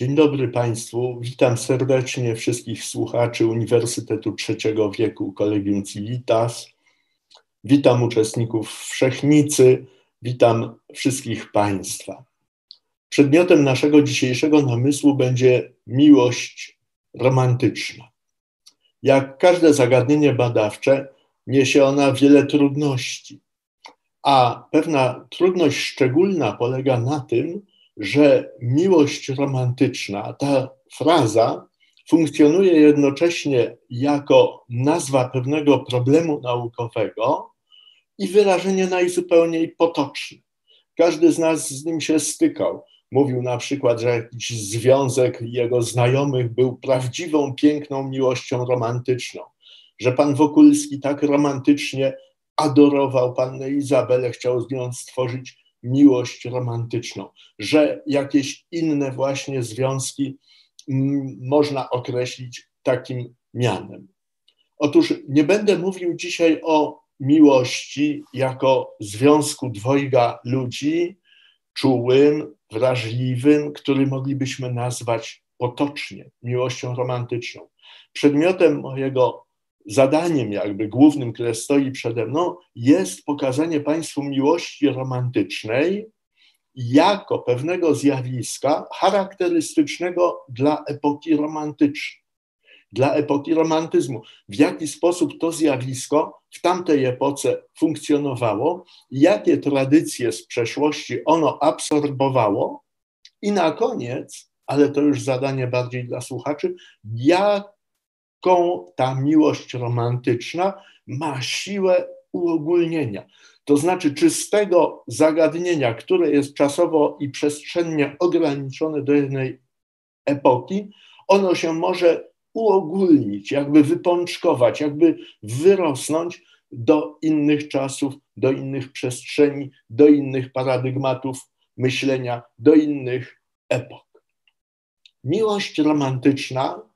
Dzień dobry Państwu. Witam serdecznie wszystkich słuchaczy Uniwersytetu Trzeciego Wieku Collegium Civitas. Witam uczestników Wszechnicy. Witam wszystkich Państwa. Przedmiotem naszego dzisiejszego namysłu będzie miłość romantyczna. Jak każde zagadnienie badawcze, niesie ona wiele trudności. A pewna trudność szczególna polega na tym, że miłość romantyczna, ta fraza, funkcjonuje jednocześnie jako nazwa pewnego problemu naukowego i wyrażenie najzupełniej potoczne. Każdy z nas z nim się stykał. Mówił na przykład, że jakiś związek jego znajomych był prawdziwą, piękną miłością romantyczną, że pan Wokulski tak romantycznie adorował pannę Izabelę, chciał z nią stworzyć miłość romantyczną, że jakieś inne właśnie związki można określić takim mianem. Otóż nie będę mówił dzisiaj o miłości jako związku dwojga ludzi, czułym, wrażliwym, który moglibyśmy nazwać potocznie miłością romantyczną. Przedmiotem mojego zadaniem, jakby głównym, które stoi przede mną, jest pokazanie Państwu miłości romantycznej jako pewnego zjawiska charakterystycznego dla epoki romantycznej, dla epoki romantyzmu. W jaki sposób to zjawisko w tamtej epoce funkcjonowało, jakie tradycje z przeszłości ono absorbowało i na koniec, ale to już zadanie bardziej dla słuchaczy, jak jaką ta miłość romantyczna ma siłę uogólnienia. To znaczy, czy z tego zagadnienia, które jest czasowo i przestrzennie ograniczone do jednej epoki, ono się może uogólnić, jakby wypączkować, jakby wyrosnąć do innych czasów, do innych przestrzeni, do innych paradygmatów myślenia, do innych epok. Miłość romantyczna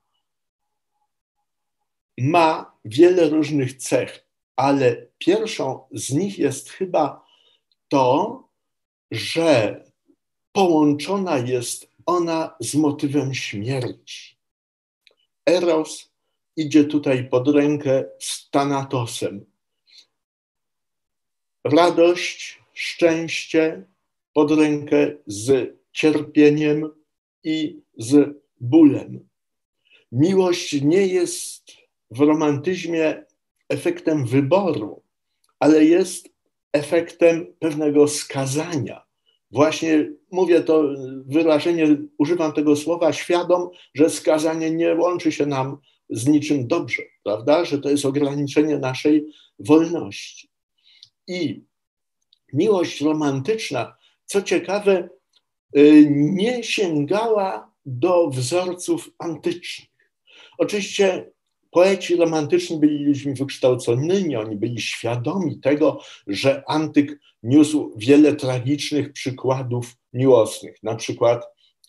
ma wiele różnych cech, ale pierwszą z nich jest chyba to, że połączona jest ona z motywem śmierci. Eros idzie tutaj pod rękę z Tanatosem. Radość, szczęście pod rękę z cierpieniem i z bólem. Miłość nie jest w romantyzmie efektem wyboru, ale jest efektem pewnego skazania. Właśnie mówię to wyrażenie, używam tego słowa świadom, że skazanie nie łączy się nam z niczym dobrze, prawda? Że to jest ograniczenie naszej wolności. I miłość romantyczna, co ciekawe, y, nie sięgała do wzorców antycznych. Oczywiście Poeci romantyczni byli ludźmi wykształconymi, oni byli świadomi tego, że antyk niósł wiele tragicznych przykładów miłosnych, na przykład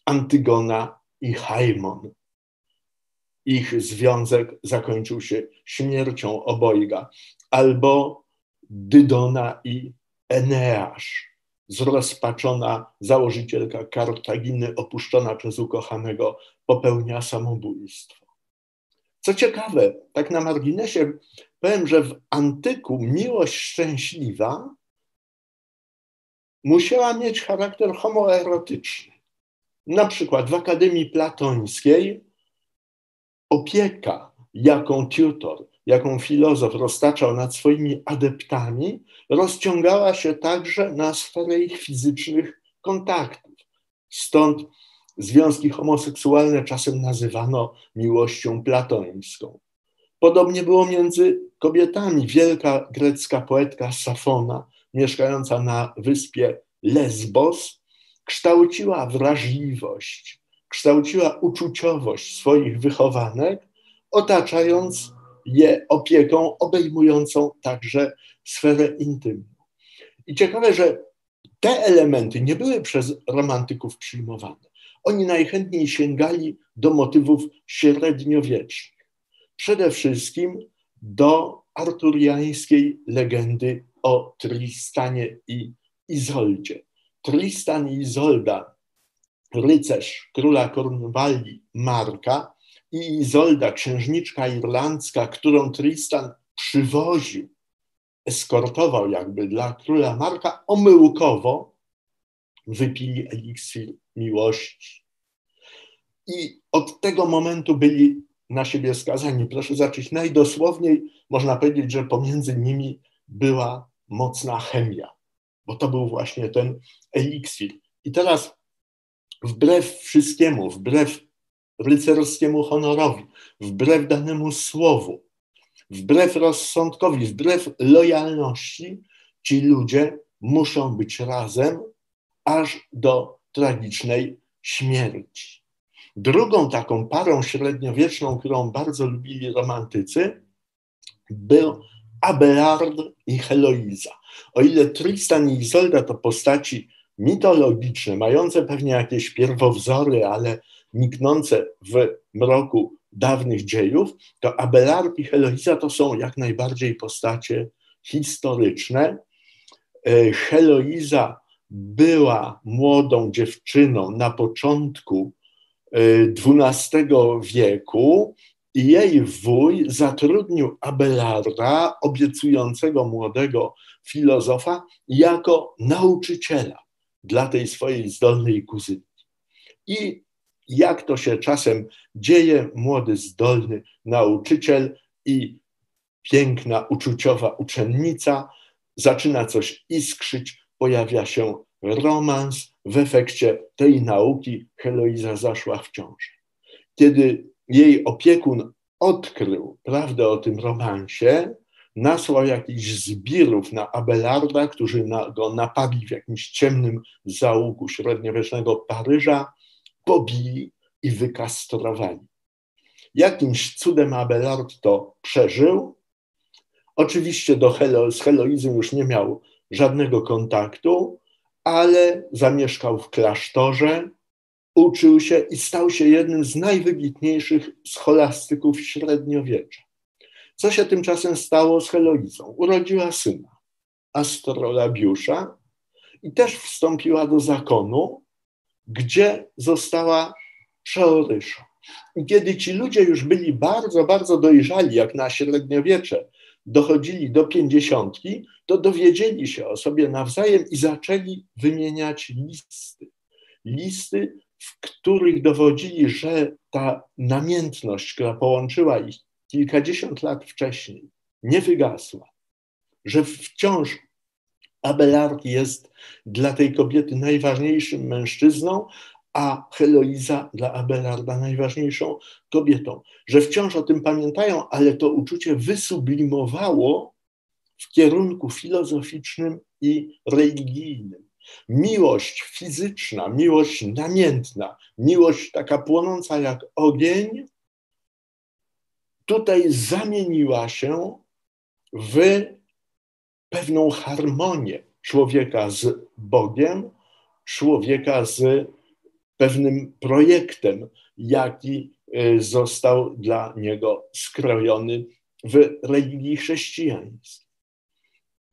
Antygona i Haimon. Ich związek zakończył się śmiercią obojga, albo Dydona i Eneasz, zrozpaczona założycielka Kartaginy, opuszczona przez ukochanego, popełnia samobójstwo. Co ciekawe, tak na marginesie powiem, że w antyku miłość szczęśliwa musiała mieć charakter homoerotyczny. Na przykład w Akademii Platońskiej opieka, jaką tutor, jaką filozof roztaczał nad swoimi adeptami, rozciągała się także na sferę ich fizycznych kontaktów. Stąd Związki homoseksualne czasem nazywano miłością platońską. Podobnie było między kobietami. Wielka grecka poetka Safona, mieszkająca na wyspie Lesbos, kształciła wrażliwość, kształciła uczuciowość swoich wychowanek, otaczając je opieką obejmującą także sferę intymną. I ciekawe, że te elementy nie były przez romantyków przyjmowane. Oni najchętniej sięgali do motywów średniowiecznych. Przede wszystkim do arturiańskiej legendy o Tristanie i Izoldzie. Tristan i Izolda rycerz króla Kornwalii Marka i Izolda, księżniczka irlandzka, którą Tristan przywoził, eskortował jakby dla króla Marka, omyłkowo wypili eliksir miłości. I od tego momentu byli na siebie skazani. Proszę zacząć najdosłowniej, można powiedzieć, że pomiędzy nimi była mocna chemia, bo to był właśnie ten eliksir. I teraz wbrew wszystkiemu, wbrew rycerskiemu honorowi, wbrew danemu słowu, wbrew rozsądkowi, wbrew lojalności, ci ludzie muszą być razem aż do tragicznej śmierci. Drugą taką parą średniowieczną, którą bardzo lubili romantycy, był Abelard i Heloiza. O ile Tristan i Izolda to postaci mitologiczne, mające pewnie jakieś pierwowzory, ale niknące w mroku dawnych dziejów, to Abelard i Heloiza to są jak najbardziej postacie historyczne. E, Heloiza była młodą dziewczyną na początku XII e, wieku i jej wuj zatrudnił Abelarda, obiecującego młodego filozofa, jako nauczyciela dla tej swojej zdolnej kuzynki. I jak to się czasem dzieje, młody, zdolny nauczyciel i piękna, uczuciowa uczennica zaczyna coś iskrzyć, pojawia się romans. W efekcie tej nauki Heloiza zaszła w ciążę. Kiedy jej opiekun odkrył prawdę o tym romansie, nasłał jakichś zbirów na Abelarda, którzy na, go napadli w jakimś ciemnym załuku średniowiecznego Paryża, pobili i wykastrowali. Jakimś cudem Abelard to przeżył. Oczywiście do Helo, z Heloizą już nie miał żadnego kontaktu, ale zamieszkał w klasztorze, uczył się i stał się jednym z najwybitniejszych scholastyków średniowiecza. Co się tymczasem stało z Heloizą? Urodziła syna, astrolabiusza, i też wstąpiła do zakonu, gdzie została przeoryszą. I kiedy ci ludzie już byli bardzo, bardzo dojrzali, jak na średniowiecze, dochodzili do pięćdziesiątki, to dowiedzieli się o sobie nawzajem i zaczęli wymieniać listy. Listy, w których dowodzili, że ta namiętność, która połączyła ich kilkadziesiąt lat wcześniej, nie wygasła, że wciąż Abelard jest dla tej kobiety najważniejszym mężczyzną, a Heloiza dla Abelarda najważniejszą kobietą. Że wciąż o tym pamiętają, ale to uczucie wysublimowało w kierunku filozoficznym i religijnym. Miłość fizyczna, miłość namiętna, miłość taka płonąca jak ogień, tutaj zamieniła się w pewną harmonię człowieka z Bogiem, człowieka z pewnym projektem, jaki e, został dla niego skrojony w religii chrześcijańskiej.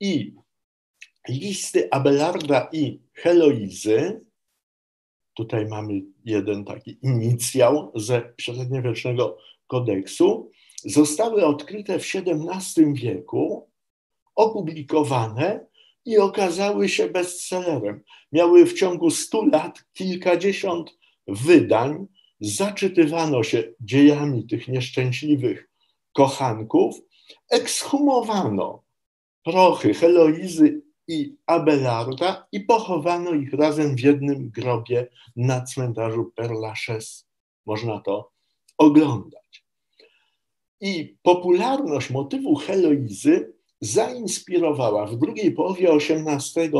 I listy Abelarda i Heloizy, tutaj mamy jeden taki inicjał ze średniowiecznego kodeksu, zostały odkryte w XVII wieku, opublikowane i okazały się bestsellerem. Miały w ciągu stu lat kilkadziesiąt wydań, zaczytywano się dziejami tych nieszczęśliwych kochanków, ekshumowano prochy Heloizy i Abelarda i pochowano ich razem w jednym grobie na cmentarzu Père Lachaise. Można to oglądać. I popularność motywu Heloizy zainspirowała w drugiej połowie XVIII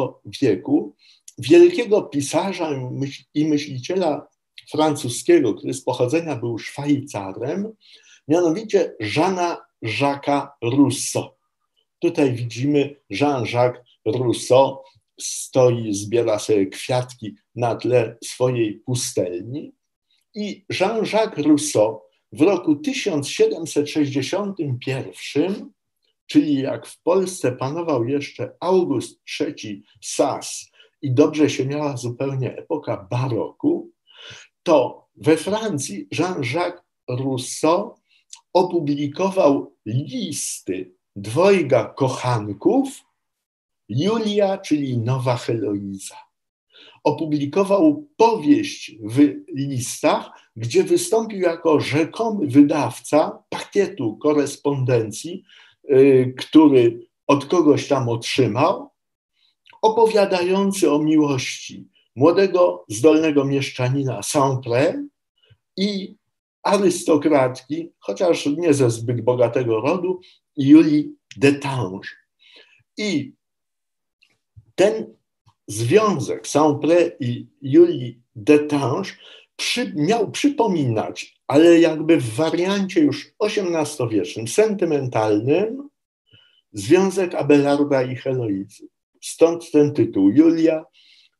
wieku wielkiego pisarza i myśliciela francuskiego, który z pochodzenia był Szwajcarem, mianowicie Jeana Jacques'a Rousseau. Tutaj widzimy Jean-Jacques Rousseau stoi, zbiera sobie kwiatki na tle swojej pustelni i Jean-Jacques Rousseau w roku 1761 czyli jak w Polsce panował jeszcze August III Sas i dobrze się miała zupełnie epoka baroku, to we Francji Jean-Jacques Rousseau opublikował listy dwojga kochanków, Julia, czyli Nowa Heloiza. Opublikował powieść w listach, gdzie wystąpił jako rzekomy wydawca pakietu korespondencji, y, który od kogoś tam otrzymał, opowiadający o miłości młodego, zdolnego mieszczanina Saint-Pré i arystokratki, chociaż nie ze zbyt bogatego rodu, Julii Detange. I ten związek Saint-Pré i Julii Detange przy, miał przypominać, ale jakby w wariancie już XVIII-wiecznym, sentymentalnym, związek Abelarda i Heloizy. Stąd ten tytuł Julia,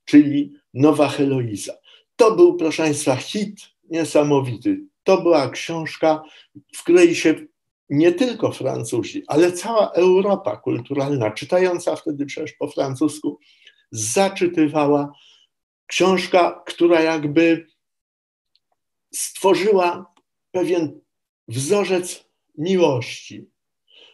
czyli Nowa Heloiza. To był, proszę Państwa, hit niesamowity. To była książka, w której się nie tylko Francuzi, ale cała Europa kulturalna, czytająca wtedy przecież po francusku, zaczytywała. Książka, która jakby stworzyła pewien wzorzec miłości.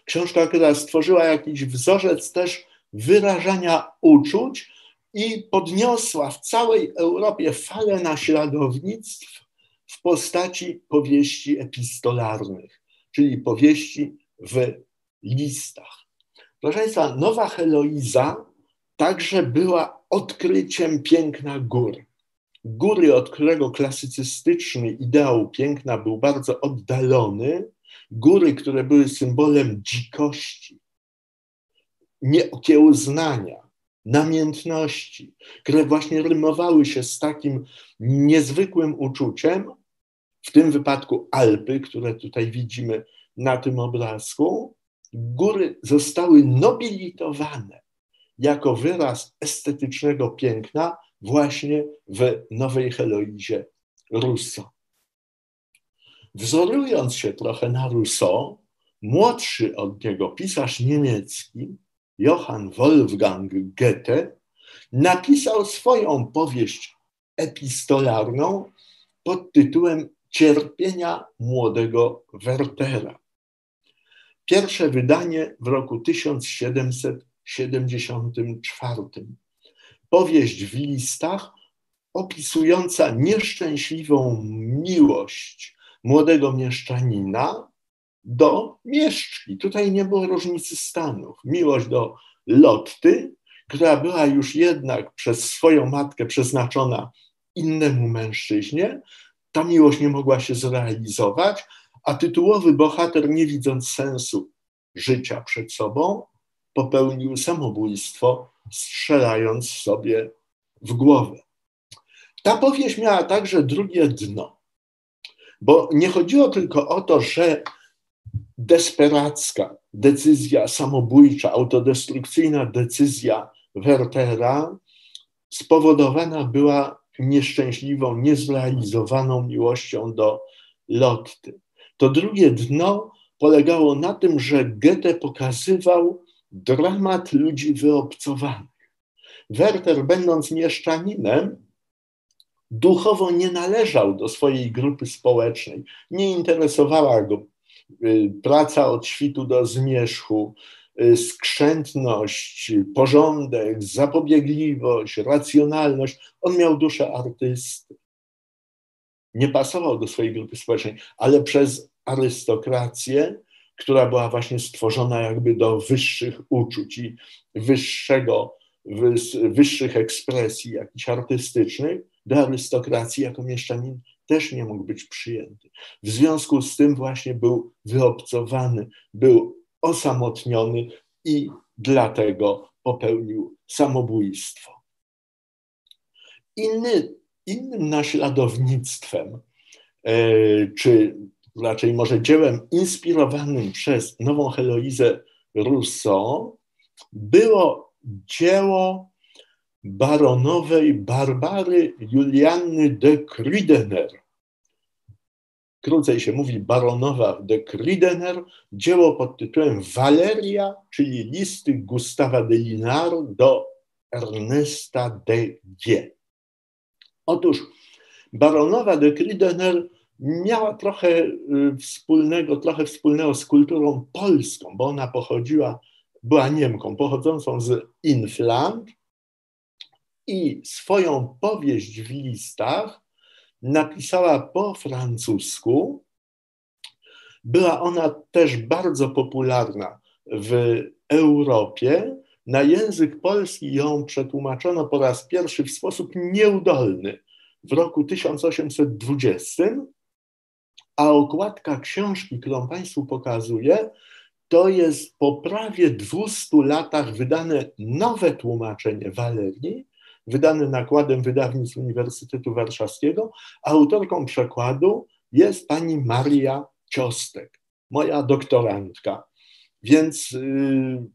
Książka, która stworzyła jakiś wzorzec też wyrażania uczuć i podniosła w całej Europie falę naśladownictw w postaci powieści epistolarnych, czyli powieści w listach. Proszę Państwa, Nowa Heloiza także była odkryciem piękna gór. Góry, od którego klasycystyczny ideał piękna był bardzo oddalony, góry, które były symbolem dzikości, nieokiełznania, namiętności, które właśnie rymowały się z takim niezwykłym uczuciem, w tym wypadku Alpy, które tutaj widzimy na tym obrazku, góry zostały nobilitowane jako wyraz estetycznego piękna właśnie w Nowej Heloizie Rousseau. Wzorując się trochę na Rousseau, młodszy od niego pisarz niemiecki Johann Wolfgang Goethe napisał swoją powieść epistolarną pod tytułem Cierpienia młodego Wertera. Pierwsze wydanie w roku 1774. Powieść w listach opisująca nieszczęśliwą miłość młodego mieszczanina do mieszczki. Tutaj nie było różnicy stanów. Miłość do Lotty, która była już jednak przez swoją matkę przeznaczona innemu mężczyźnie, ta miłość nie mogła się zrealizować, a tytułowy bohater, nie widząc sensu życia przed sobą, popełnił samobójstwo, strzelając sobie w głowę. Ta powieść miała także drugie dno, bo nie chodziło tylko o to, że desperacka decyzja samobójcza, autodestrukcyjna decyzja Wertera spowodowana była nieszczęśliwą, niezrealizowaną miłością do Lotty. To drugie dno polegało na tym, że Goethe pokazywał dramat ludzi wyobcowanych. Werter, będąc mieszczaninem, duchowo nie należał do swojej grupy społecznej. Nie interesowała go y, praca od świtu do zmierzchu, skrzętność, porządek, zapobiegliwość, racjonalność. On miał duszę artysty. Nie pasował do swojej grupy społecznej, ale przez arystokrację, która była właśnie stworzona jakby do wyższych uczuć i wyższego, wyższych ekspresji jakichś artystycznych, do arystokracji jako mieszczanin też nie mógł być przyjęty. W związku z tym właśnie był wyobcowany, był osamotniony i dlatego popełnił samobójstwo. Inny, innym naśladownictwem, e, czy raczej może dziełem inspirowanym przez nową Heloizę Rousseau, było dzieło baronowej Barbary Julianny de Kridener. Krócej się mówi baronowa de Kridener, dzieło pod tytułem Valeria, czyli listy Gustawa de Linar do Ernesta de Gie. Otóż Baronowa de Kridener miała trochę y, wspólnego, trochę wspólnego z kulturą polską, bo ona pochodziła, była Niemką, pochodzącą z Infland i swoją powieść w listach napisała po francusku. Była ona też bardzo popularna w Europie. Na język polski ją przetłumaczono po raz pierwszy w sposób nieudolny w roku 1820 a okładka książki, którą Państwu pokazuję, to jest po prawie 200 latach wydane nowe tłumaczenie Walerii, wydane nakładem wydawnictw Uniwersytetu Warszawskiego. Autorką przekładu jest pani Maria Ciostek, moja doktorantka. Więc yy,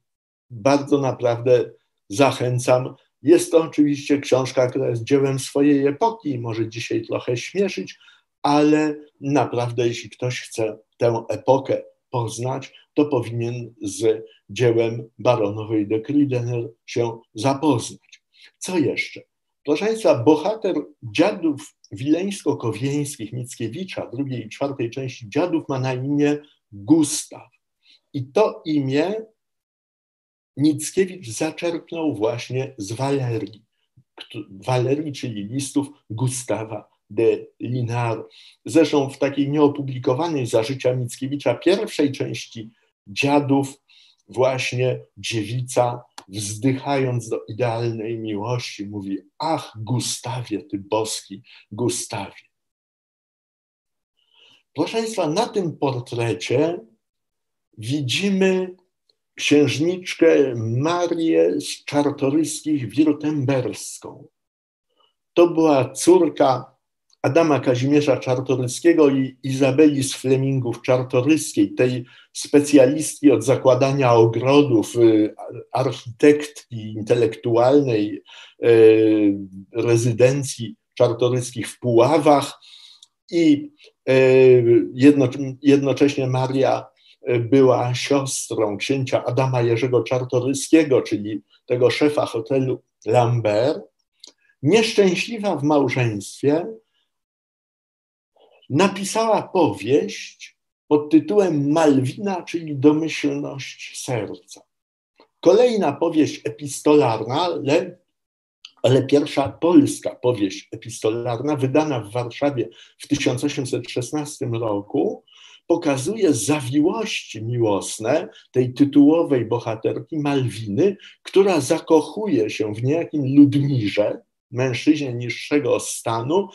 bardzo naprawdę zachęcam. Jest to oczywiście książka, która jest dziełem swojej epoki i może dzisiaj trochę śmieszyć, ale naprawdę, jeśli ktoś chce tę epokę poznać, to powinien z dziełem baronowej de Kridener się zapoznać. Co jeszcze? Proszę Państwa, bohater dziadów wileńsko-kowieńskich Mickiewicza, drugiej i czwartej części dziadów, ma na imię Gustaw. I to imię Mickiewicz zaczerpnął właśnie z Walerii. Walerii, czyli listów Gustawa de Linar. Zresztą w takiej nieopublikowanej za życia Mickiewicza pierwszej części Dziadów właśnie dziewica wzdychając do idealnej miłości mówi ach Gustawie, ty boski Gustawie. Proszę Państwa, na tym portrecie widzimy księżniczkę Marię z Czartoryskich Wirtemberską. To była córka Adama Kazimierza Czartoryskiego i Izabeli z Flemingów Czartoryskiej, tej specjalistki od zakładania ogrodów, y, architektki intelektualnej y, rezydencji czartoryskich w Puławach i y, jednocześnie Maria była siostrą księcia Adama Jerzego Czartoryskiego, czyli tego szefa hotelu Lambert, nieszczęśliwa w małżeństwie, napisała powieść pod tytułem Malwina, czyli domyślność serca. Kolejna powieść epistolarna, ale, ale pierwsza polska powieść epistolarna, wydana w Warszawie w 1816 roku, pokazuje zawiłości miłosne tej tytułowej bohaterki Malwiny, która zakochuje się w niejakim Ludmirze, mężczyźnie niższego stanu.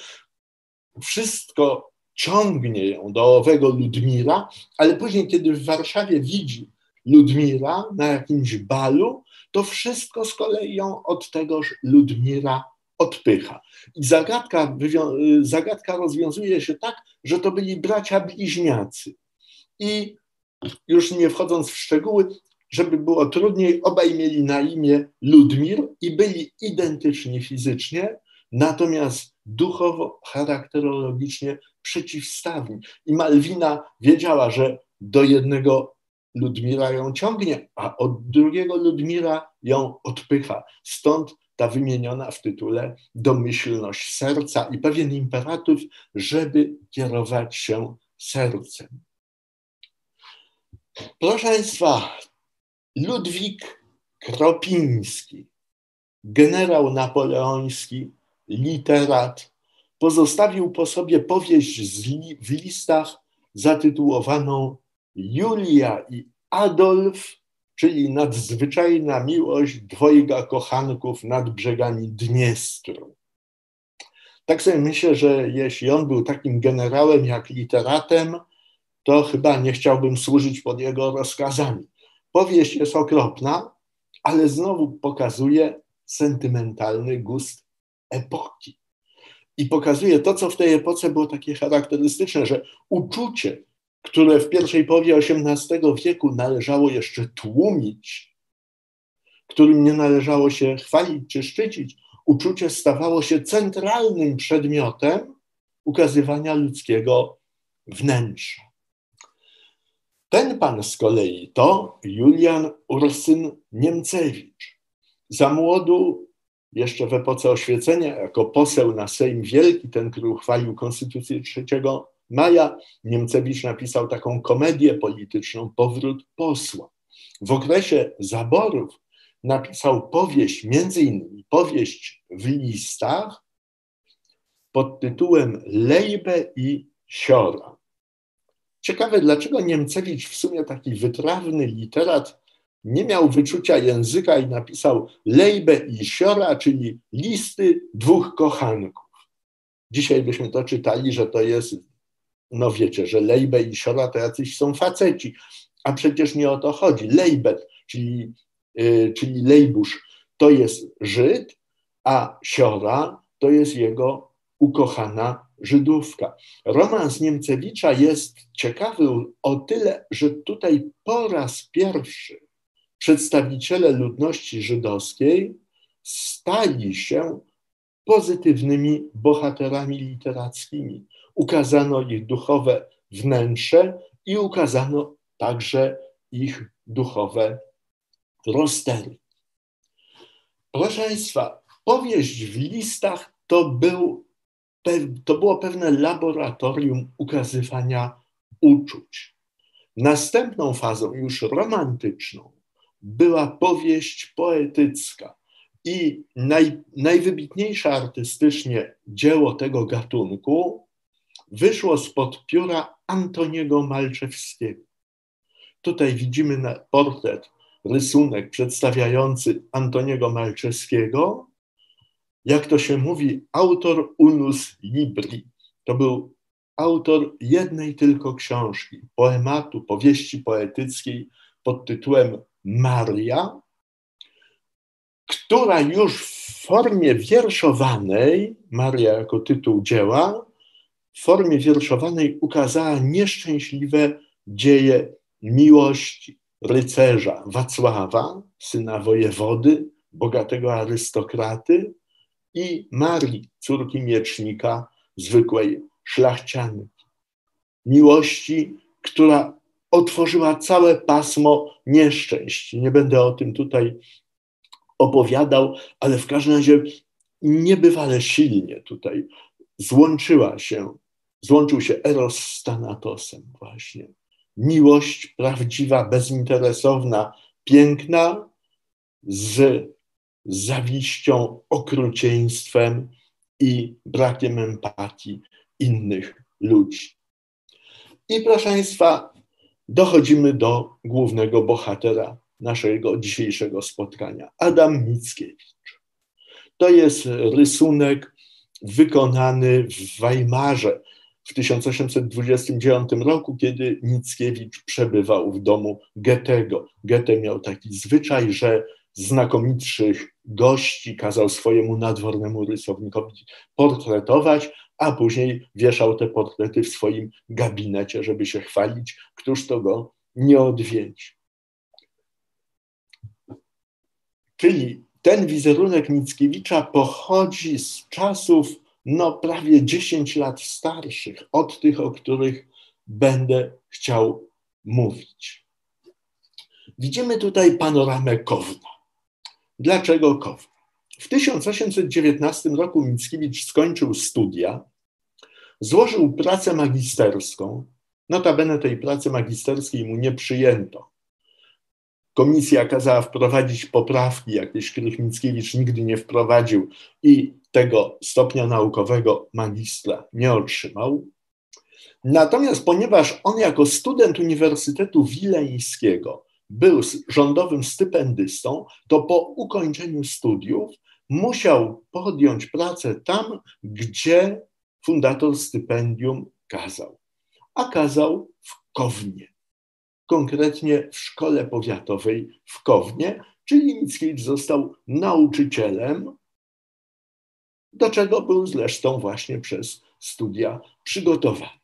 Wszystko ciągnie ją do owego Ludmira, ale później, kiedy w Warszawie widzi Ludmira na jakimś balu, to wszystko z kolei ją od tegoż Ludmira odpycha. I zagadka, zagadka rozwiązuje się tak, że to byli bracia bliźniacy. I już nie wchodząc w szczegóły, żeby było trudniej, obaj mieli na imię Ludmir i byli identyczni fizycznie, natomiast duchowo, charakterologicznie przeciwstawni. I Malwina wiedziała, że do jednego Ludmira ją ciągnie, a od drugiego Ludmira ją odpycha. Stąd ta wymieniona w tytule domyślność serca i pewien imperatyw, żeby kierować się sercem. Proszę Państwa, Ludwik Kropiński, generał napoleoński, literat, pozostawił po sobie powieść w listach zatytułowaną Julia i Adolf, czyli nadzwyczajna miłość dwojga kochanków nad brzegami Dniestru. Tak sobie myślę, że jeśli on był takim generałem jak literatem, to chyba nie chciałbym służyć pod jego rozkazami. Powieść jest okropna, ale znowu pokazuje sentymentalny gust epoki i pokazuje to, co w tej epoce było takie charakterystyczne, że uczucie, które w pierwszej połowie XVIII wieku należało jeszcze tłumić, którym nie należało się chwalić czy szczycić, uczucie stawało się centralnym przedmiotem ukazywania ludzkiego wnętrza. Ten pan z kolei to Julian Ursyn Niemcewicz. Za młodu jeszcze w epoce oświecenia, jako poseł na Sejm Wielki, ten, który uchwalił Konstytucję 3 maja, Niemcewicz napisał taką komedię polityczną Powrót posła. W okresie zaborów napisał powieść, między innymi powieść w listach pod tytułem Lejbe i Siora. Ciekawe, dlaczego Niemcewicz, w sumie taki wytrawny literat, nie miał wyczucia języka i napisał Lejbe i Siora, czyli listy dwóch kochanków. Dzisiaj byśmy to czytali, że to jest, no wiecie, że Lejbe i Siora to jacyś są faceci, a przecież nie o to chodzi. Lejbet, czyli, yy, czyli Lejbusz, to jest Żyd, a Siora to jest jego ukochana Żydówka. Romans Niemcewicza jest ciekawy o tyle, że tutaj po raz pierwszy przedstawiciele ludności żydowskiej stali się pozytywnymi bohaterami literackimi. Ukazano ich duchowe wnętrze i ukazano także ich duchowe roztery. Proszę Państwa, powieść w listach to, był, to było pewne laboratorium ukazywania uczuć. Następną fazą, już romantyczną, była powieść poetycka. I naj, najwybitniejsze artystycznie dzieło tego gatunku wyszło spod pióra Antoniego Malczewskiego. Tutaj widzimy portret, rysunek przedstawiający Antoniego Malczewskiego. Jak to się mówi, autor unus libri. To był autor jednej tylko książki, poematu, powieści poetyckiej pod tytułem Maria, która już w formie wierszowanej, Maria jako tytuł dzieła, w formie wierszowanej ukazała nieszczęśliwe dzieje miłości rycerza Wacława, syna wojewody, bogatego arystokraty i Marii, córki miecznika, zwykłej szlachcianki. Miłości, która otworzyła całe pasmo nieszczęść. Nie będę o tym tutaj opowiadał, ale w każdym razie niebywale silnie tutaj złączyła się, złączył się Eros z Tanatosem właśnie. Miłość prawdziwa, bezinteresowna, piękna, z zawiścią, okrucieństwem i brakiem empatii innych ludzi. I proszę Państwa, dochodzimy do głównego bohatera naszego dzisiejszego spotkania Adam Mickiewicz. To jest rysunek wykonany w Weimarze w 1829 roku, kiedy Mickiewicz przebywał w domu Goethego. Goethe miał taki zwyczaj, że znakomitszych gości kazał swojemu nadwornemu rysownikowi portretować, a później wieszał te portrety w swoim gabinecie, żeby się chwalić, któż to go nie odwiedzi. Czyli ten wizerunek Mickiewicza pochodzi z czasów no, prawie 10 lat starszych od tych, o których będę chciał mówić. Widzimy tutaj panoramę Kowna. Dlaczego Kowna? W 1819 roku Mickiewicz skończył studia, złożył pracę magisterską. Notabene tej pracy magisterskiej mu nie przyjęto. Komisja kazała wprowadzić poprawki, jakieś, których Mickiewicz nigdy nie wprowadził i tego stopnia naukowego magistra nie otrzymał. Natomiast ponieważ on jako student Uniwersytetu Wileńskiego był rządowym stypendystą, to po ukończeniu studiów musiał podjąć pracę tam, gdzie fundator stypendium kazał. A kazał w Kownie, konkretnie w szkole powiatowej w Kownie, czyli Mickiewicz został nauczycielem, do czego był zresztą właśnie przez studia przygotowany.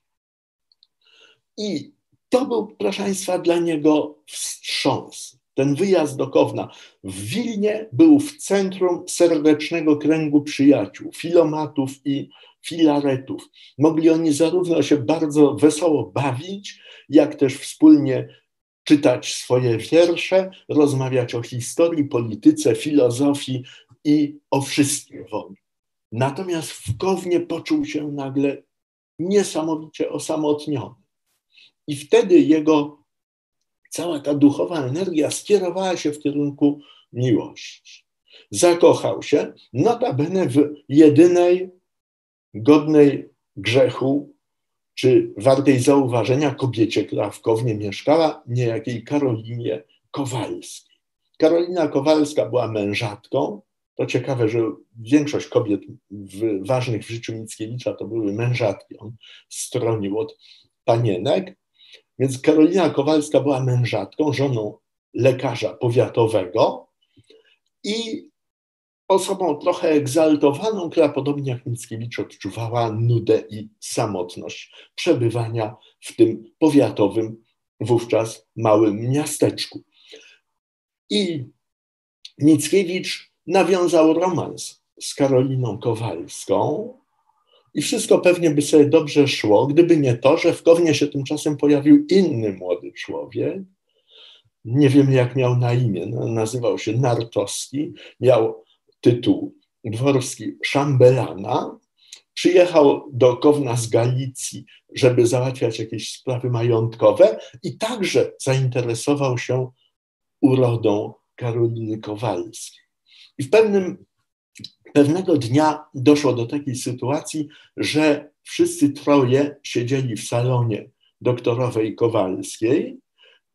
I to był, proszę Państwa, dla niego wstrząs ten wyjazd do Kowna w Wilnie był w centrum serdecznego kręgu przyjaciół, filomatów i filaretów. Mogli oni zarówno się bardzo wesoło bawić, jak też wspólnie czytać swoje wiersze, rozmawiać o historii, polityce, filozofii i o wszystkim woli. Natomiast w Kownie poczuł się nagle niesamowicie osamotniony. I wtedy jego cała ta duchowa energia skierowała się w kierunku miłości. Zakochał się, notabene w jedynej godnej grzechu, czy wartej zauważenia kobiecie, która w Kownie mieszkała, niejakiej Karolinie Kowalskiej. Karolina Kowalska była mężatką. To ciekawe, że większość kobiet w, ważnych w życiu Mickiewicza to były mężatki. On stronił od panienek. Więc Karolina Kowalska była mężatką, żoną lekarza powiatowego i osobą trochę egzaltowaną, która podobnie jak Mickiewicz odczuwała nudę i samotność przebywania w tym powiatowym, wówczas małym miasteczku. I Mickiewicz nawiązał romans z Karoliną Kowalską i wszystko pewnie by sobie dobrze szło, gdyby nie to, że w Kownie się tymczasem pojawił inny młody człowiek. Nie wiemy, jak miał na imię. No, nazywał się Nartowski, miał tytuł dworski szambelana. Przyjechał do Kowna z Galicji, żeby załatwiać jakieś sprawy majątkowe i także zainteresował się urodą Karoliny Kowalskiej. I w pewnym, pewnego dnia doszło do takiej sytuacji, że wszyscy troje siedzieli w salonie doktorowej Kowalskiej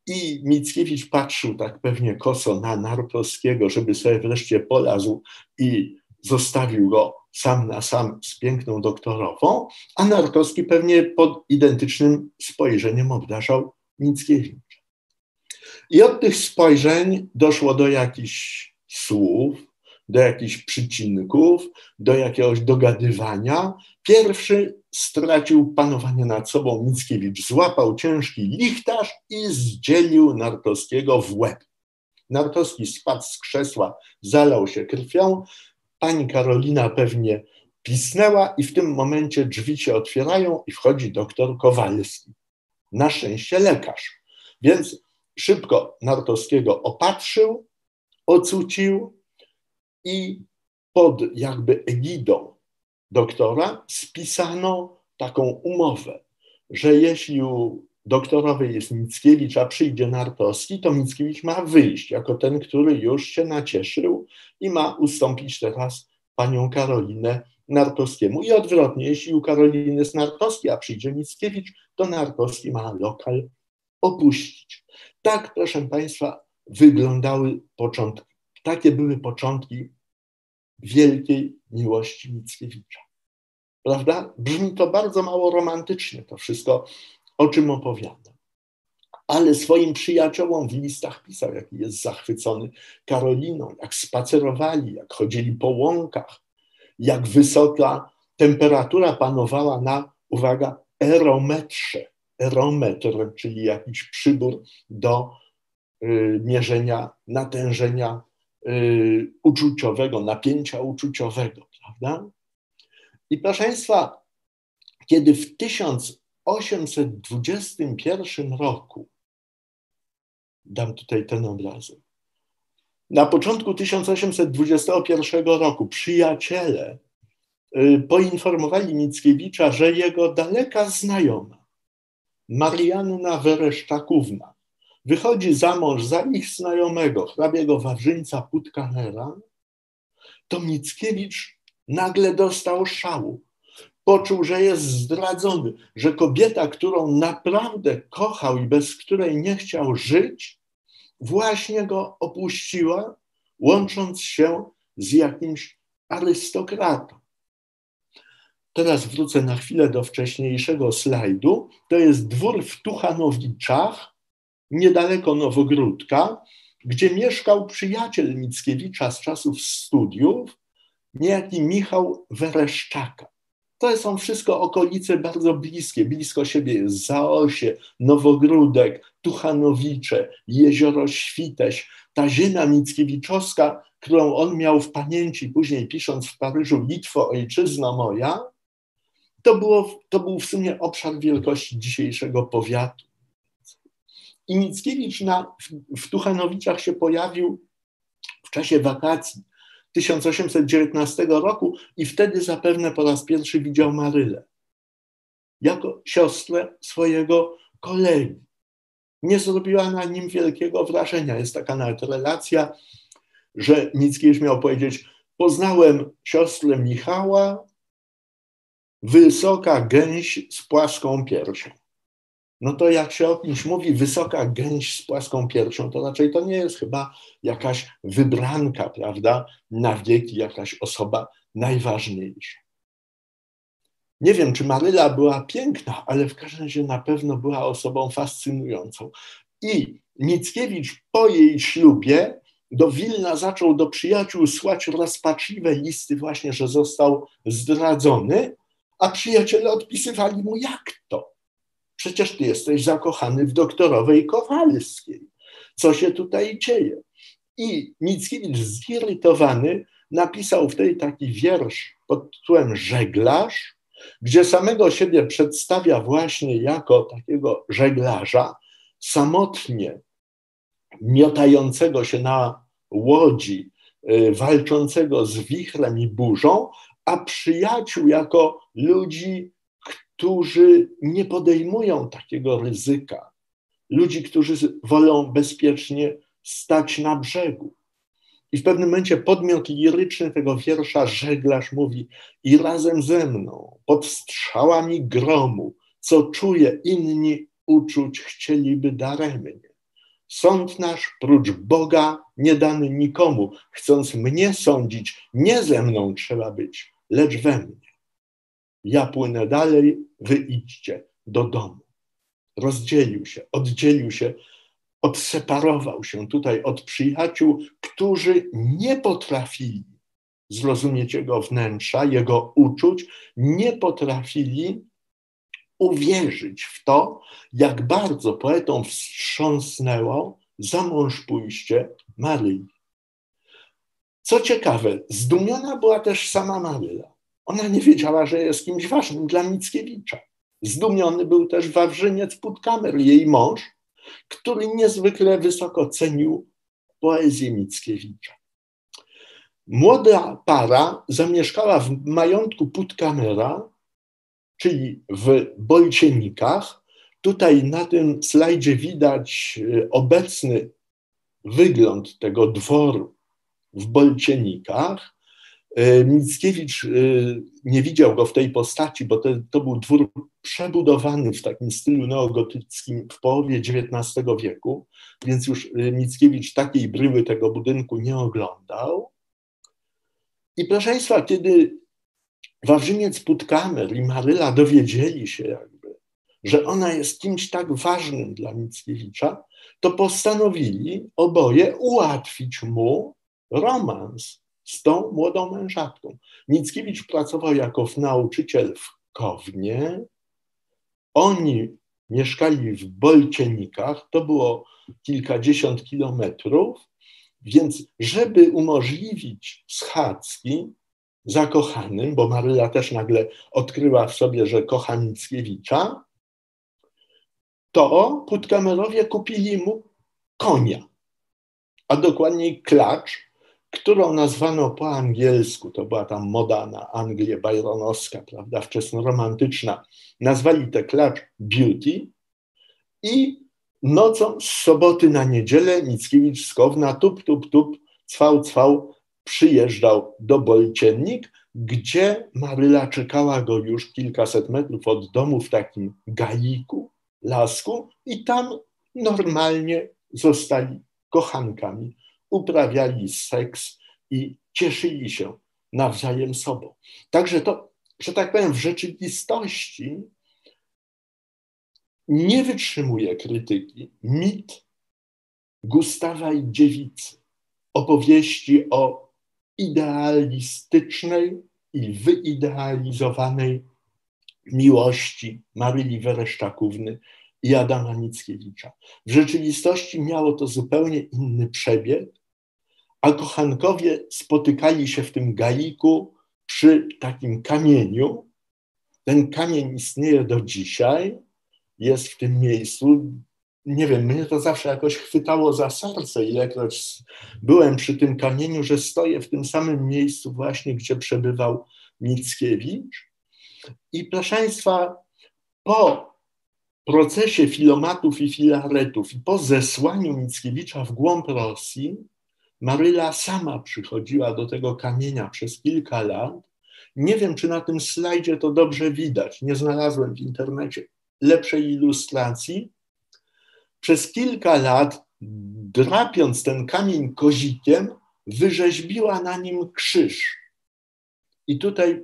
i Mickiewicz patrzył tak pewnie koso na Nartowskiego, żeby sobie wreszcie polazł i zostawił go sam na sam z piękną doktorową, a Nartowski pewnie pod identycznym spojrzeniem obdarzał Mickiewicza. I od tych spojrzeń doszło do jakichś słów, do jakichś przycinków, do jakiegoś dogadywania. Pierwszy stracił panowanie nad sobą Mickiewicz, złapał ciężki lichtarz i zdzielił Nartowskiego w łeb. Nartowski spadł z krzesła, zalał się krwią. Pani Karolina pewnie pisnęła i w tym momencie drzwi się otwierają i wchodzi doktor Kowalski. Na szczęście lekarz. Więc szybko Nartowskiego opatrzył, ocucił i pod jakby egidą doktora spisano taką umowę, że jeśli u doktorowej jest Mickiewicz, a przyjdzie Nartowski, to Mickiewicz ma wyjść jako ten, który już się nacieszył i ma ustąpić teraz panią Karolinę Nartowskiemu. I odwrotnie, jeśli u Karoliny jest Nartowski, a przyjdzie Mickiewicz, to Nartowski ma lokal opuścić. Tak, proszę Państwa, wyglądały początki. Takie były początki wielkiej miłości Mickiewicza. Prawda? Brzmi to bardzo mało romantycznie, to wszystko, o czym opowiadam. Ale swoim przyjaciołom w listach pisał, jaki jest zachwycony Karoliną, jak spacerowali, jak chodzili po łąkach, jak wysoka temperatura panowała na, uwaga, erometrze. Erometr, czyli jakiś przybór do y, mierzenia natężenia uczuciowego, napięcia uczuciowego, prawda? I proszę Państwa, kiedy w 1821 roku, dam tutaj ten obrazek, na początku 1821 roku przyjaciele y, poinformowali Mickiewicza, że jego daleka znajoma, Marianna Wereszczakówna, wychodzi za mąż za ich znajomego, hrabiego Wawrzyńca Putkanera, to Mickiewicz nagle dostał szału. Poczuł, że jest zdradzony, że kobieta, którą naprawdę kochał i bez której nie chciał żyć, właśnie go opuściła, łącząc się z jakimś arystokratą. Teraz wrócę na chwilę do wcześniejszego slajdu. To jest dwór w Tuchanowiczach, niedaleko Nowogródka, gdzie mieszkał przyjaciel Mickiewicza z czasów studiów, niejaki Michał Wereszczaka. To są wszystko okolice bardzo bliskie. Blisko siebie jest Zaosie, Nowogródek, Tuchanowicze, Jezioro Świteś. Ta ziemia mickiewiczowska, którą on miał w pamięci, później pisząc w Paryżu Litwo, ojczyzna moja, to, było, to był w sumie obszar wielkości dzisiejszego powiatu. I Mickiewicz na, w, Tuchanowiczach się pojawił w czasie wakacji 1819 roku i wtedy zapewne po raz pierwszy widział Marylę jako siostrę swojego kolegi. Nie zrobiła na nim wielkiego wrażenia. Jest taka nawet relacja, że Mickiewicz miał powiedzieć: Poznałem siostrę Michała, wysoka gęś z płaską piersią. No to jak się o kimś mówi wysoka gęś z płaską piersią, to raczej to nie jest chyba jakaś wybranka, prawda, na wieki, jakaś osoba najważniejsza. Nie wiem, czy Maryla była piękna, ale w każdym razie na pewno była osobą fascynującą. I Mickiewicz po jej ślubie do Wilna zaczął do przyjaciół słać rozpaczliwe listy właśnie, że został zdradzony, a przyjaciele odpisywali mu, jak to? Przecież ty jesteś zakochany w doktorowej Kowalskiej. Co się tutaj dzieje? I Mickiewicz zirytowany napisał wtedy taki wiersz pod tytułem Żeglarz, gdzie samego siebie przedstawia właśnie jako takiego żeglarza, samotnie miotającego się na łodzi, y, walczącego z wichrem i burzą, a przyjaciół jako ludzi, którzy nie podejmują takiego ryzyka, ludzi, którzy wolą bezpiecznie stać na brzegu. I w pewnym momencie podmiot liryczny tego wiersza żeglarz mówi i razem ze mną, pod strzałami gromu, co czuje inni uczuć chcieliby daremnie. Sąd nasz, prócz Boga, nie dany nikomu. Chcąc mnie sądzić, nie ze mną trzeba być, lecz we mnie. Ja płynę dalej, wy idźcie do domu. Rozdzielił się, oddzielił się, odseparował się tutaj od przyjaciół, którzy nie potrafili zrozumieć jego wnętrza, jego uczuć, nie potrafili uwierzyć w to, jak bardzo poetą wstrząsnęło za mąż pójście Maryi. Co ciekawe, zdumiona była też sama Maryla. Ona nie wiedziała, że jest kimś ważnym dla Mickiewicza. Zdumiony był też Wawrzyniec Putkamer, jej mąż, który niezwykle wysoko cenił poezję Mickiewicza. Młoda para zamieszkała w majątku Putkamera, czyli w Bolcienikach. Tutaj na tym slajdzie widać y, obecny wygląd tego dworu w Bolcienikach. Y, Mickiewicz y, nie widział go w tej postaci, bo to, to był dwór przebudowany w takim stylu neogotyckim w połowie XIX wieku, więc już Mickiewicz takiej bryły tego budynku nie oglądał. I proszę Państwa, kiedy Wawrzyniec Putkamer i Maryla dowiedzieli się jakby, że ona jest kimś tak ważnym dla Mickiewicza, to postanowili oboje ułatwić mu romans z tą młodą mężatką. Mickiewicz pracował jako nauczyciel w Kownie. Oni mieszkali w Bolcienikach, to było kilkadziesiąt kilometrów, więc żeby umożliwić schadzki, zakochanym, bo Maryla też nagle odkryła w sobie, że kocha Mickiewicza, to Putkamerowie kupili mu konia, a dokładniej klacz, którą nazwano po angielsku, to była tam moda na Anglię byronowska, prawda, wczesnoromantyczna, nazwali tę klacz Beauty i nocą z soboty na niedzielę Mickiewicz z Kowna tup, tup, tup, cwał, cwał przyjeżdżał do Bolciennik, gdzie Maryla czekała go już kilkaset metrów od domu w takim gaiku, lasku i tam normalnie zostali kochankami, uprawiali seks i cieszyli się nawzajem sobą. Także to, że tak powiem, w rzeczywistości nie wytrzymuje krytyki mit Gustawa i dziewicy, opowieści o idealistycznej i wyidealizowanej miłości Maryli Wereszczakówny i Adama Mickiewicza. W rzeczywistości miało to zupełnie inny przebieg, a kochankowie spotykali się w tym gaiku przy takim kamieniu. Ten kamień istnieje do dzisiaj, jest w tym miejscu. nie wiem, mnie to zawsze jakoś chwytało za serce, ilekroć byłem przy tym kamieniu, że stoję w tym samym miejscu właśnie, gdzie przebywał Mickiewicz. I proszę Państwa, po procesie filomatów i filaretów i po zesłaniu Mickiewicza w głąb Rosji, Maryla sama przychodziła do tego kamienia przez kilka lat. Nie wiem, czy na tym slajdzie to dobrze widać. Nie znalazłem w internecie lepszej ilustracji. Przez kilka lat, drapiąc ten kamień kozikiem, wyrzeźbiła na nim krzyż. I tutaj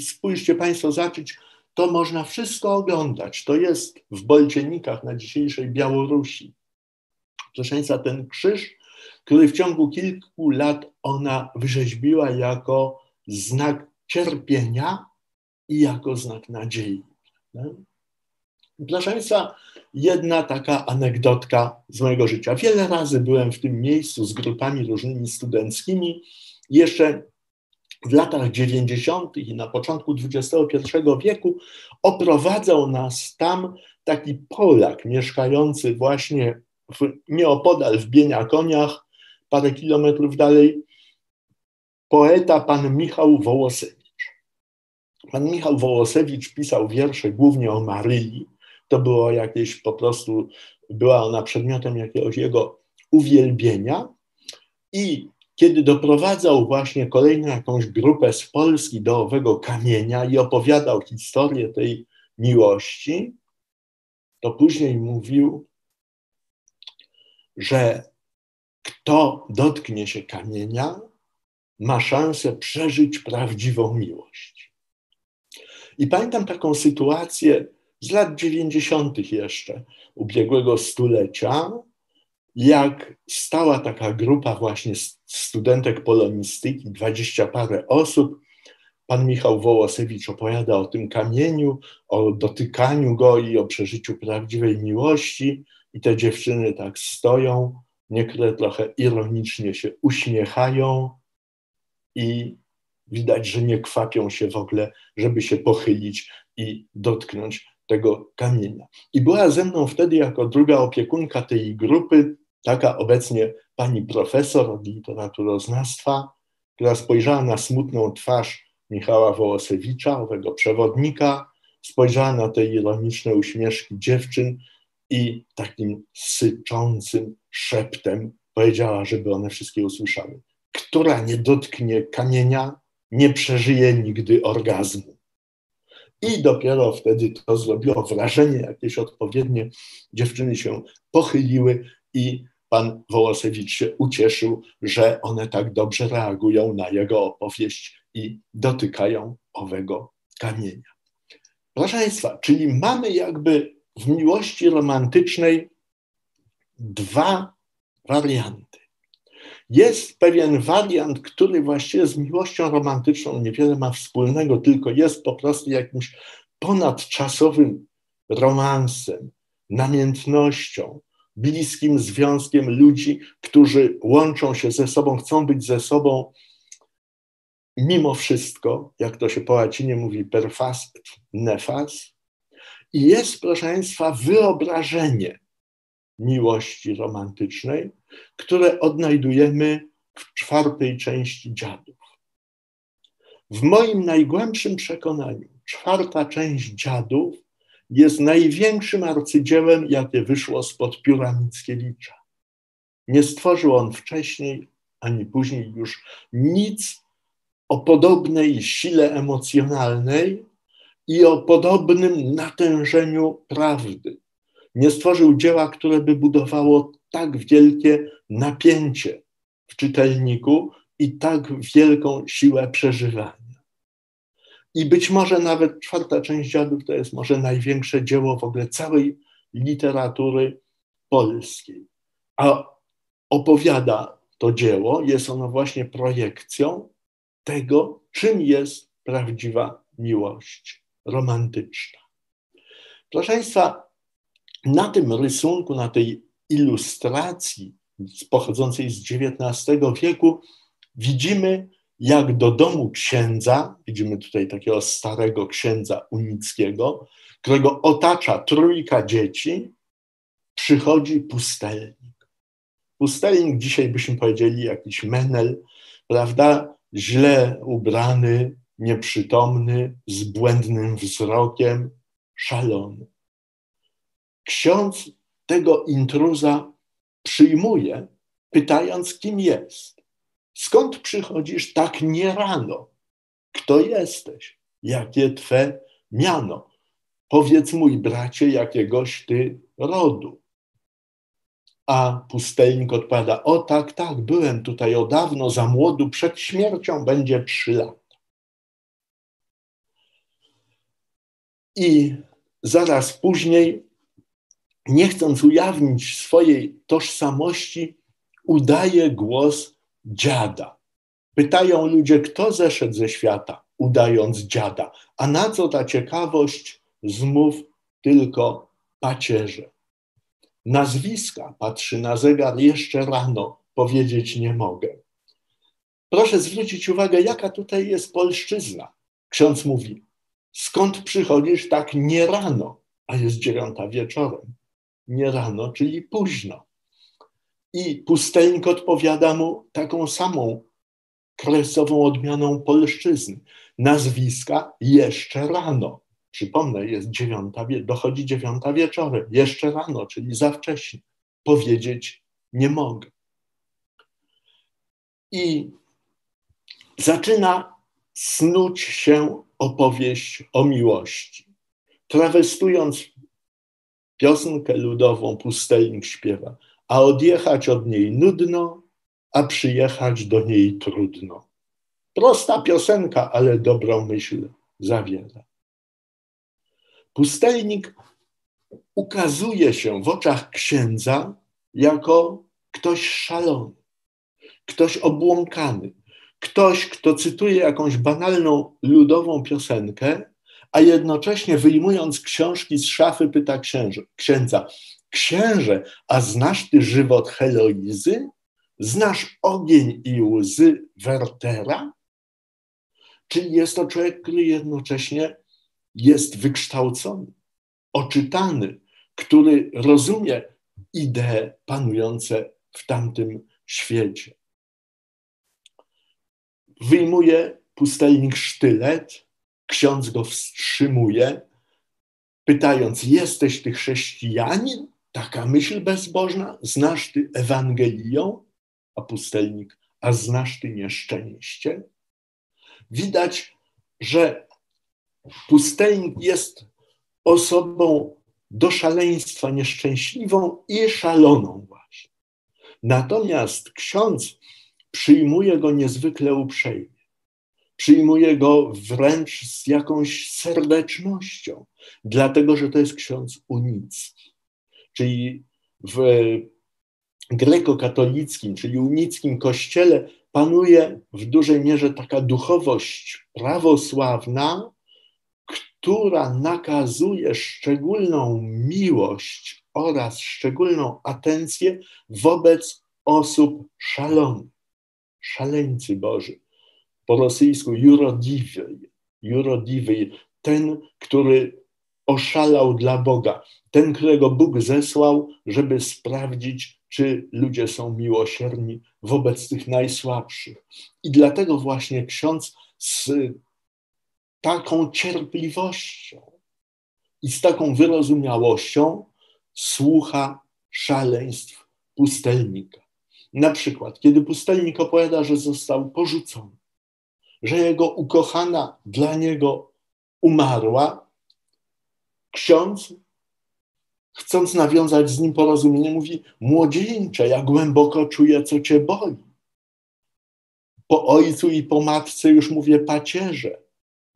spójrzcie Państwo, zacząć, to można wszystko oglądać. To jest w Bolcienikach na dzisiejszej Białorusi. Proszę Państwa, ten krzyż, który w ciągu kilku lat ona wyrzeźbiła jako znak cierpienia i jako znak nadziei. Proszę Państwa, jedna taka anegdotka z mojego życia. Wiele razy byłem w tym miejscu z grupami różnymi studenckimi. Jeszcze w latach 90. i na początku XXI wieku oprowadzał nas tam taki Polak mieszkający właśnie nieopodal w Bieniakoniach, parę kilometrów dalej, poeta pan Michał Wołosewicz. Pan Michał Wołosewicz pisał wiersze głównie o Maryi. To było jakieś po prostu, była ona przedmiotem jakiegoś jego uwielbienia. I kiedy doprowadzał właśnie kolejną jakąś grupę z Polski do owego kamienia i opowiadał historię tej miłości, to później mówił, że kto dotknie się kamienia, ma szansę przeżyć prawdziwą miłość. I pamiętam taką sytuację z lat 90. jeszcze ubiegłego stulecia, jak stała taka grupa właśnie studentek polonistyki, dwadzieścia parę osób. Pan Michał Wołosewicz opowiada o tym kamieniu, o dotykaniu go i o przeżyciu prawdziwej miłości. I te dziewczyny tak stoją, niektóre trochę ironicznie się uśmiechają i widać, że nie kwapią się w ogóle, żeby się pochylić i dotknąć tego kamienia. I była ze mną wtedy jako druga opiekunka tej grupy taka obecnie pani profesor od literaturoznawstwa, która spojrzała na smutną twarz Michała Wołosewicza, owego przewodnika, spojrzała na te ironiczne uśmieszki dziewczyn i takim syczącym szeptem powiedziała, żeby one wszystkie usłyszały. Która nie dotknie kamienia, nie przeżyje nigdy orgazmu. I dopiero wtedy to zrobiło wrażenie jakieś odpowiednie. Dziewczyny się pochyliły i pan Wołosewicz się ucieszył, że one tak dobrze reagują na jego opowieść i dotykają owego kamienia. Proszę Państwa, czyli mamy jakby w miłości romantycznej dwa warianty. Jest pewien wariant, który właściwie z miłością romantyczną niewiele ma wspólnego, tylko jest po prostu jakimś ponadczasowym romansem, namiętnością, bliskim związkiem ludzi, którzy łączą się ze sobą, chcą być ze sobą mimo wszystko, jak to się po łacinie mówi, per fas nefas. I jest, proszę Państwa, wyobrażenie miłości romantycznej, które odnajdujemy w czwartej części dziadów. W moim najgłębszym przekonaniu, czwarta część dziadów jest największym arcydziełem, jakie wyszło spod pióra Mickiewicza. Nie stworzył on wcześniej ani później już nic o podobnej sile emocjonalnej i o podobnym natężeniu prawdy. Nie stworzył dzieła, które by budowało tak wielkie napięcie w czytelniku i tak wielką siłę przeżywania. I być może nawet czwarta część dziadów to jest może największe dzieło w ogóle całej literatury polskiej. A opowiada to dzieło, jest ono właśnie projekcją tego, czym jest prawdziwa miłość romantyczna. Proszę Państwa, na tym rysunku, na tej ilustracji pochodzącej z XIX wieku widzimy jak do domu księdza, widzimy tutaj takiego starego księdza unickiego, którego otacza trójka dzieci, przychodzi pustelnik. Pustelnik, dzisiaj byśmy powiedzieli jakiś menel, prawda? Źle ubrany, nieprzytomny, z błędnym wzrokiem, szalony. Ksiądz tego intruza przyjmuje, pytając, kim jest. Skąd przychodzisz tak nie rano? Kto jesteś? Jakie twe miano? Powiedz mój bracie, jakiegoś ty rodu. A pustelnik odpada: O tak, tak, byłem tutaj o dawno, za młodu, przed śmiercią będzie trzy lata. I zaraz później, nie chcąc ujawnić swojej tożsamości, udaje głos dziada. Pytają ludzie, kto zeszedł ze świata, udając dziada. A na co ta ciekawość? Zmów tylko pacierze. Nazwiska, patrzy na zegar, jeszcze rano powiedzieć nie mogę. Proszę zwrócić uwagę, jaka tutaj jest polszczyzna. Ksiądz mówi, skąd przychodzisz tak nie rano, a jest dziewiąta wieczorem. Nie rano, czyli późno. I pustelnik odpowiada mu taką samą kresową odmianą polszczyzny. Nazwiska jeszcze rano. Przypomnę, jest dziewiąta, dochodzi dziewiąta wieczorem, jeszcze rano, czyli za wcześnie. Powiedzieć nie mogę. I zaczyna snuć się opowieść o miłości. Trawestując piosenkę ludową, pustelnik śpiewa, a odjechać od niej nudno, a przyjechać do niej trudno. Prosta piosenka, ale dobrą myśl zawiera. Pustelnik ukazuje się w oczach księdza jako ktoś szalony, ktoś obłąkany, ktoś, kto cytuje jakąś banalną ludową piosenkę, a jednocześnie wyjmując książki z szafy pyta księże, księdza, księże, a znasz ty żywot Heloizy? Znasz ogień i łzy Wertera? Czyli jest to człowiek, który jednocześnie jest wykształcony, oczytany, który rozumie idee panujące w tamtym świecie. Wyjmuje pustelnik sztylet, ksiądz go wstrzymuje, pytając: Jesteś ty chrześcijanin? Taka myśl bezbożna? Znasz ty Ewangelię? A pustelnik: A znasz ty nieszczęście? Widać, że pustelnik jest osobą do szaleństwa nieszczęśliwą i szaloną właśnie. Natomiast ksiądz przyjmuje go niezwykle uprzejmie. Przyjmuje go wręcz z jakąś serdecznością, dlatego że to jest ksiądz unicki. Czyli w grekokatolickim, czyli unickim kościele panuje w dużej mierze taka duchowość prawosławna, która nakazuje szczególną miłość oraz szczególną atencję wobec osób szalonych, szaleńcy Boży. Po rosyjsku jurodiwy, jurodiwy, ten, który oszalał dla Boga, ten, którego Bóg zesłał, żeby sprawdzić, czy ludzie są miłosierni wobec tych najsłabszych. I dlatego właśnie ksiądz z taką cierpliwością i z taką wyrozumiałością słucha szaleństw pustelnika. Na przykład, kiedy pustelnik opowiada, że został porzucony, że jego ukochana dla niego umarła, ksiądz, chcąc nawiązać z nim porozumienie, mówi: Młodzieńcze, ja głęboko czuję, co cię boli. Po ojcu i po matce już mówię pacierze.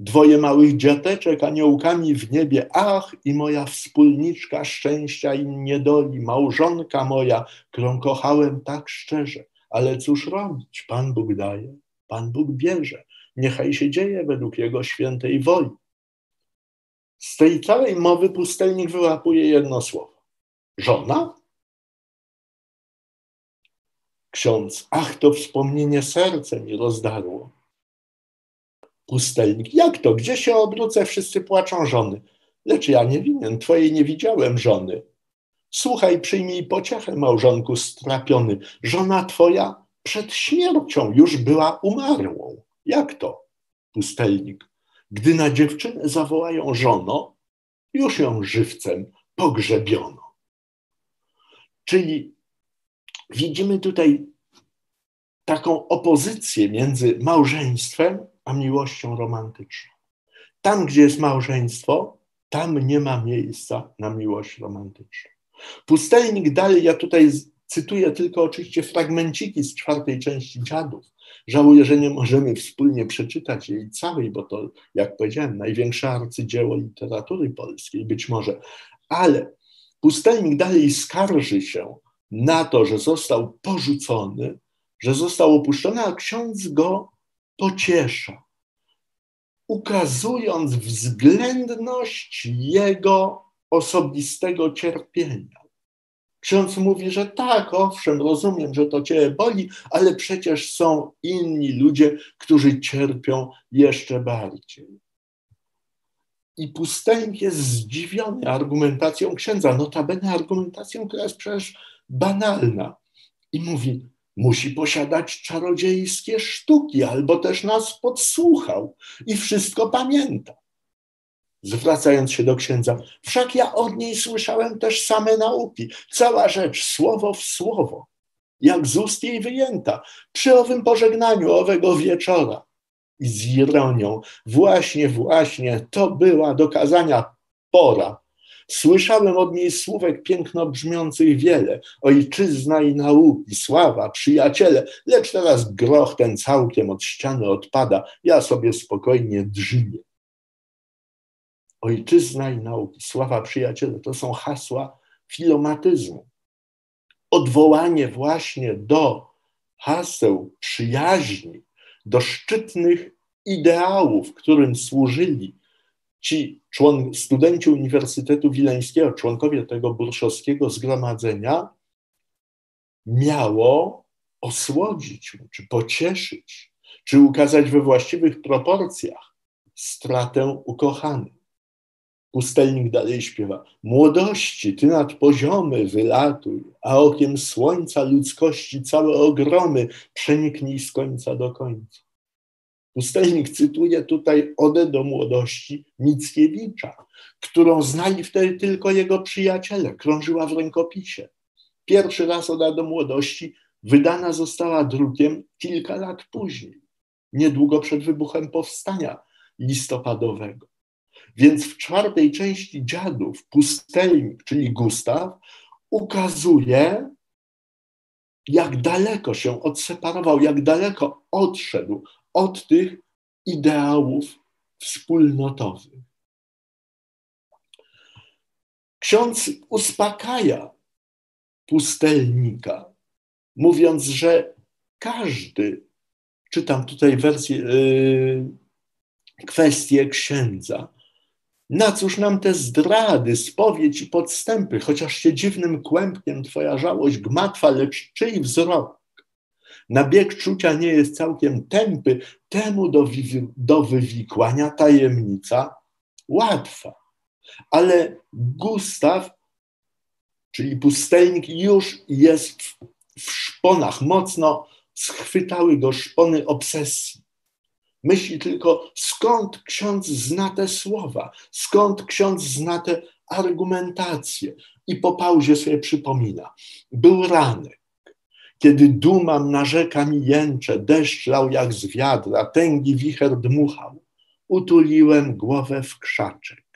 Dwoje małych dziateczek aniołkami w niebie, ach i moja wspólniczka szczęścia im niedoli, małżonka moja, którą kochałem tak szczerze. Ale cóż robić? Pan Bóg daje, Pan Bóg bierze. Niechaj się dzieje według Jego świętej woli. Z tej całej mowy pustelnik wyłapuje jedno słowo. Żona? Ksiądz, ach, to wspomnienie serce mi rozdarło pustelnik. Jak to? Gdzie się obrócę? Wszyscy płaczą żony. Lecz ja nie winien, twojej nie widziałem żony. Słuchaj, przyjmij pociechę, małżonku strapiony. Żona twoja przed śmiercią już była umarłą. Jak to? Pustelnik. Gdy na dziewczynę zawołają żono, już ją żywcem pogrzebiono. Czyli widzimy tutaj taką opozycję między małżeństwem a miłością romantyczną. Tam, gdzie jest małżeństwo, tam nie ma miejsca na miłość romantyczną. Pustelnik dalej, ja tutaj cytuję tylko oczywiście fragmenciki z czwartej części Dziadów. Żałuję, że nie możemy wspólnie przeczytać jej całej, bo to, jak powiedziałem, największe arcydzieło literatury polskiej być może. Ale pustelnik dalej skarży się na to, że został porzucony, że został opuszczony, a ksiądz go pociesza, ukazując względność jego osobistego cierpienia. Ksiądz mówi, że tak, owszem, rozumiem, że to cię boli, ale przecież są inni ludzie, którzy cierpią jeszcze bardziej. I pustelnik jest zdziwiony argumentacją księdza, notabene argumentacją, która jest przecież banalna. I mówi, musi posiadać czarodziejskie sztuki, albo też nas podsłuchał i wszystko pamięta. Zwracając się do księdza, wszak ja od niej słyszałem też same nauki, cała rzecz, słowo w słowo, jak z ust jej wyjęta, przy owym pożegnaniu owego wieczora. I z ironią, właśnie, właśnie, to była do kazania pora, Słyszałem od niej słówek piękno brzmiących wiele, ojczyzna i nauki, sława, przyjaciele, lecz teraz groch ten całkiem od ściany odpada, ja sobie spokojnie drżyję. Ojczyzna i nauki, sława, przyjaciele, to są hasła filomatyzmu. Odwołanie właśnie do haseł przyjaźni, do szczytnych ideałów, którym służyli ci człon, studenci Uniwersytetu Wileńskiego, członkowie tego burszowskiego zgromadzenia, miało osłodzić czy pocieszyć, czy ukazać we właściwych proporcjach stratę ukochanych. Pustelnik dalej śpiewa: Młodości, ty nad poziomy wylatuj, a okiem słońca ludzkości całe ogromy przeniknij z końca do końca. Pustelnik cytuje tutaj Odę do młodości Mickiewicza, którą znali wtedy tylko jego przyjaciele, krążyła w rękopisie. Pierwszy raz Oda do młodości wydana została drukiem kilka lat później, niedługo przed wybuchem powstania listopadowego. Więc w czwartej części dziadów pustelnik, czyli Gustaw, ukazuje, jak daleko się odseparował, jak daleko odszedł od tych ideałów wspólnotowych. Ksiądz uspokaja pustelnika, mówiąc, że każdy, czytam tutaj wersję, yy, kwestię księdza, na cóż nam te zdrady, spowiedź i podstępy, chociaż się dziwnym kłębkiem twoja żałość gmatwa, lecz czyj wzrok na bieg czucia nie jest całkiem tępy, temu do, do wywikłania tajemnica łatwa. Ale Gustaw, czyli pustelnik, już jest w, w szponach, mocno schwytały go szpony obsesji. Myśli tylko, skąd ksiądz zna te słowa, skąd ksiądz zna te argumentacje. I po pauzie sobie przypomina. Był ranek. Kiedy dumam narzeka mi jęcze, deszcz lał jak z wiadra, tęgi wicher dmuchał. Utuliłem głowę w krzaczek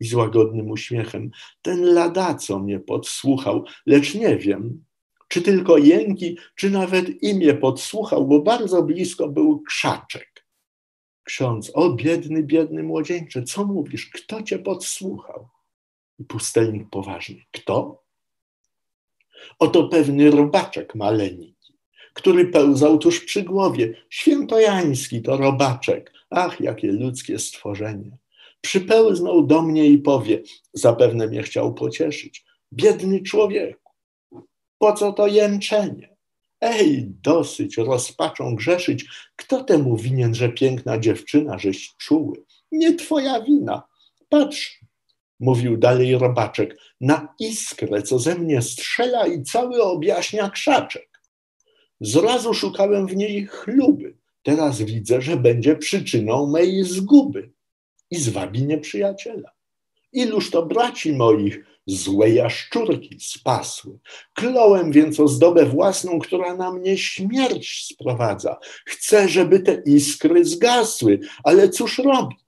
i z łagodnym uśmiechem ten ladaco mnie podsłuchał, lecz nie wiem, czy tylko jęki, czy nawet imię podsłuchał, bo bardzo blisko był krzaczek. Ksiądz, o biedny, biedny młodzieńcze, co mówisz? Kto cię podsłuchał? I pustelnik poważnie, kto? Oto pewny robaczek maleńki, który pełzał tuż przy głowie. Świętojański to robaczek. Ach, jakie ludzkie stworzenie. Przypełznął do mnie i powie, zapewne mnie chciał pocieszyć. Biedny człowieku, po co to jęczenie? Ej, dosyć rozpaczą grzeszyć. Kto temu winien, że piękna dziewczyna, żeś czuły? Nie twoja wina. Patrz, mówił dalej robaczek, na iskrę, co ze mnie strzela i cały objaśnia krzaczek. Zrazu szukałem w niej chluby, teraz widzę, że będzie przyczyną mej zguby i zwabi nieprzyjaciela. Iluż to braci moich złe jaszczurki spasły. Klołem więc ozdobę własną, która na mnie śmierć sprowadza. Chcę, żeby te iskry zgasły, ale cóż robić?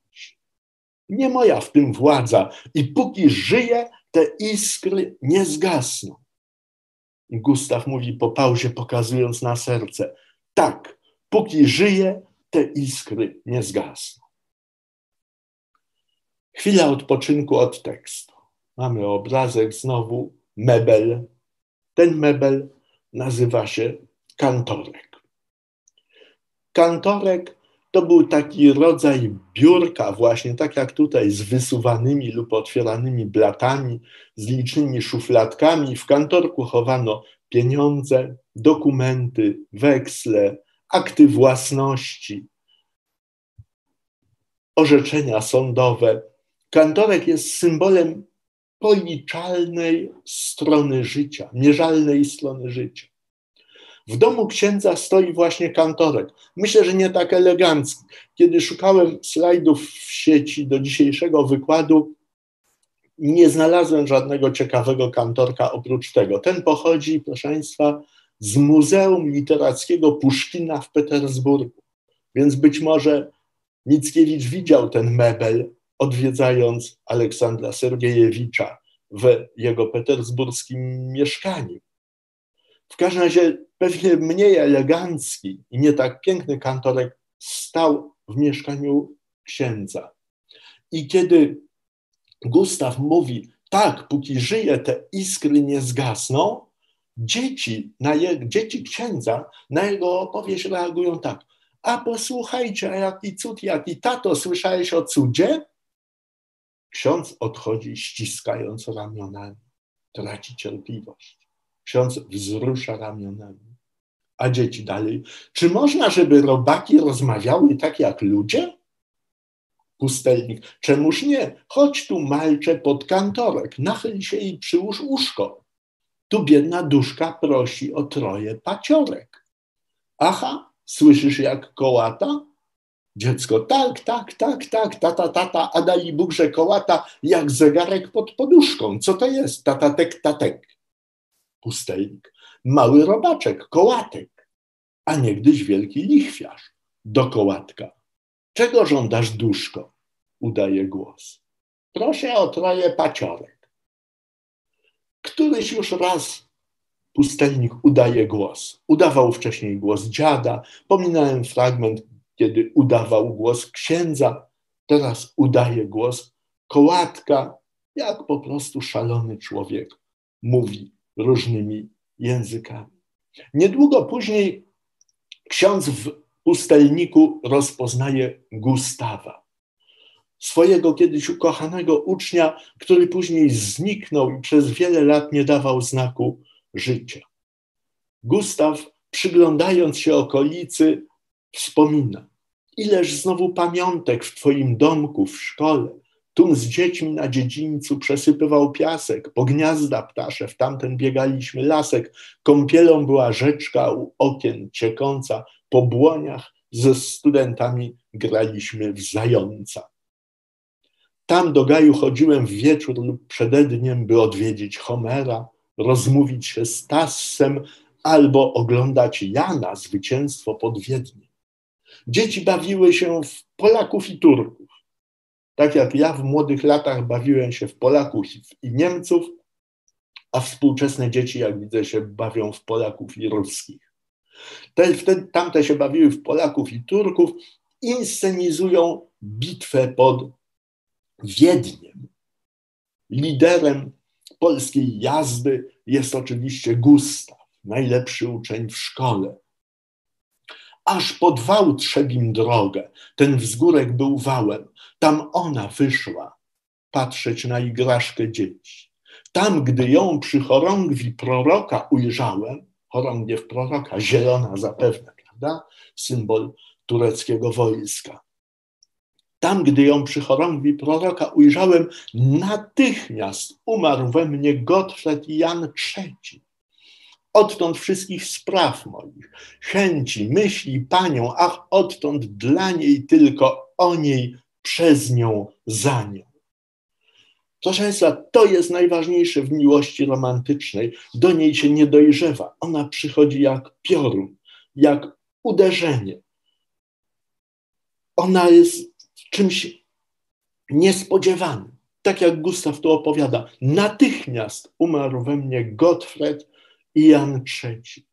Nie moja w tym władza i póki żyję, te iskry nie zgasną. Gustaw mówi po pauzie, pokazując na serce. Tak, póki żyję, te iskry nie zgasną. Chwila odpoczynku od tekstu. Mamy obrazek znowu, mebel. Ten mebel nazywa się kantorek. Kantorek to był taki rodzaj biurka, właśnie tak jak tutaj, z wysuwanymi lub otwieranymi blatami, z licznymi szufladkami. W kantorku chowano pieniądze, dokumenty, weksle, akty własności, orzeczenia sądowe. Kantorek jest symbolem policzalnej strony życia, mierzalnej strony życia. W domu księdza stoi właśnie kantorek. Myślę, że nie tak elegancki. Kiedy szukałem slajdów w sieci do dzisiejszego wykładu, nie znalazłem żadnego ciekawego kantorka oprócz tego. Ten pochodzi, proszę Państwa, z Muzeum Literackiego Puszkina w Petersburgu. Więc być może Mickiewicz widział ten mebel, odwiedzając Aleksandra Sergiejewicza w jego petersburskim mieszkaniu. W każdym razie pewnie mniej elegancki i nie tak piękny kantorek stał w mieszkaniu księdza. I kiedy Gustaw mówi, tak, póki żyje, te iskry nie zgasną, dzieci, na je, dzieci księdza na jego opowieść reagują tak. A posłuchajcie, a jaki cud, jaki tato, słyszałeś o cudzie? Ksiądz odchodzi ściskając ramionami, traci cierpliwość. Ksiądz wzrusza ramionami. A dzieci dalej, czy można, żeby robaki rozmawiały tak jak ludzie? Pustelnik, czemuż nie? Chodź tu, malcze, pod kantorek, nachyl się i przyłóż uszko. Tu biedna duszka prosi o troje paciorek. Aha, słyszysz jak kołata? Dziecko, tak, tak, tak, tak, tata, tata, a dali Bóg, że kołata jak zegarek pod poduszką. Co to jest? Tatatek, tatek. Pustelnik. Mały robaczek, kołatek, a niegdyś wielki lichwiarz. Do kołatka. Czego żądasz, duszko? Udaje głos. Proszę o troje paciorek. Któryś już raz pustelnik udaje głos. Udawał wcześniej głos dziada. Pominąłem fragment kiedy udawał głos księdza, teraz udaje głos kołatka, jak po prostu szalony człowiek mówi różnymi językami. Niedługo później ksiądz w pustelniku rozpoznaje Gustawa, swojego kiedyś ukochanego ucznia, który później zniknął i przez wiele lat nie dawał znaku życia. Gustaw, przyglądając się okolicy, wspomina. Ileż znowu pamiątek w Twoim domku, w szkole. Tum z dziećmi na dziedzińcu przesypywał piasek, po gniazda ptasze w tamten biegaliśmy lasek, kąpielą była rzeczka u okien ciekąca, po błoniach ze studentami graliśmy w zająca. Tam do gaju chodziłem w wieczór lub przededniem, by odwiedzić Homera, rozmówić się z Tassem albo oglądać Jana, zwycięstwo pod Wiedniem. Dzieci bawiły się w Polaków i Turków. Tak jak ja w młodych latach bawiłem się w Polaków i Niemców, a współczesne dzieci, jak widzę, się bawią w Polaków i Ruskich. Te, wtedy, tamte się bawiły w Polaków i Turków, inscenizują bitwę pod Wiedniem. Liderem polskiej jazdy jest oczywiście Gustaw, najlepszy uczeń w szkole aż pod wał trzebim drogę. Ten wzgórek był wałem. Tam ona wyszła patrzeć na igraszkę dzieci. Tam, gdy ją przy chorągwi proroka ujrzałem, chorągiew proroka, zielona zapewne, prawda? Symbol tureckiego wojska. Tam, gdy ją przy chorągwi proroka ujrzałem, natychmiast umarł we mnie Gottfried Jan III. Odtąd wszystkich spraw moich, chęci, myśli Panią, ach, odtąd dla niej tylko o niej, przez nią, za nią. Proszę Państwa, to jest najważniejsze w miłości romantycznej. Do niej się nie dojrzewa. Ona przychodzi jak piorun, jak uderzenie. Ona jest czymś niespodziewanym. Tak jak Gustaw tu opowiada, natychmiast umarł we mnie Gottfried i Jan III.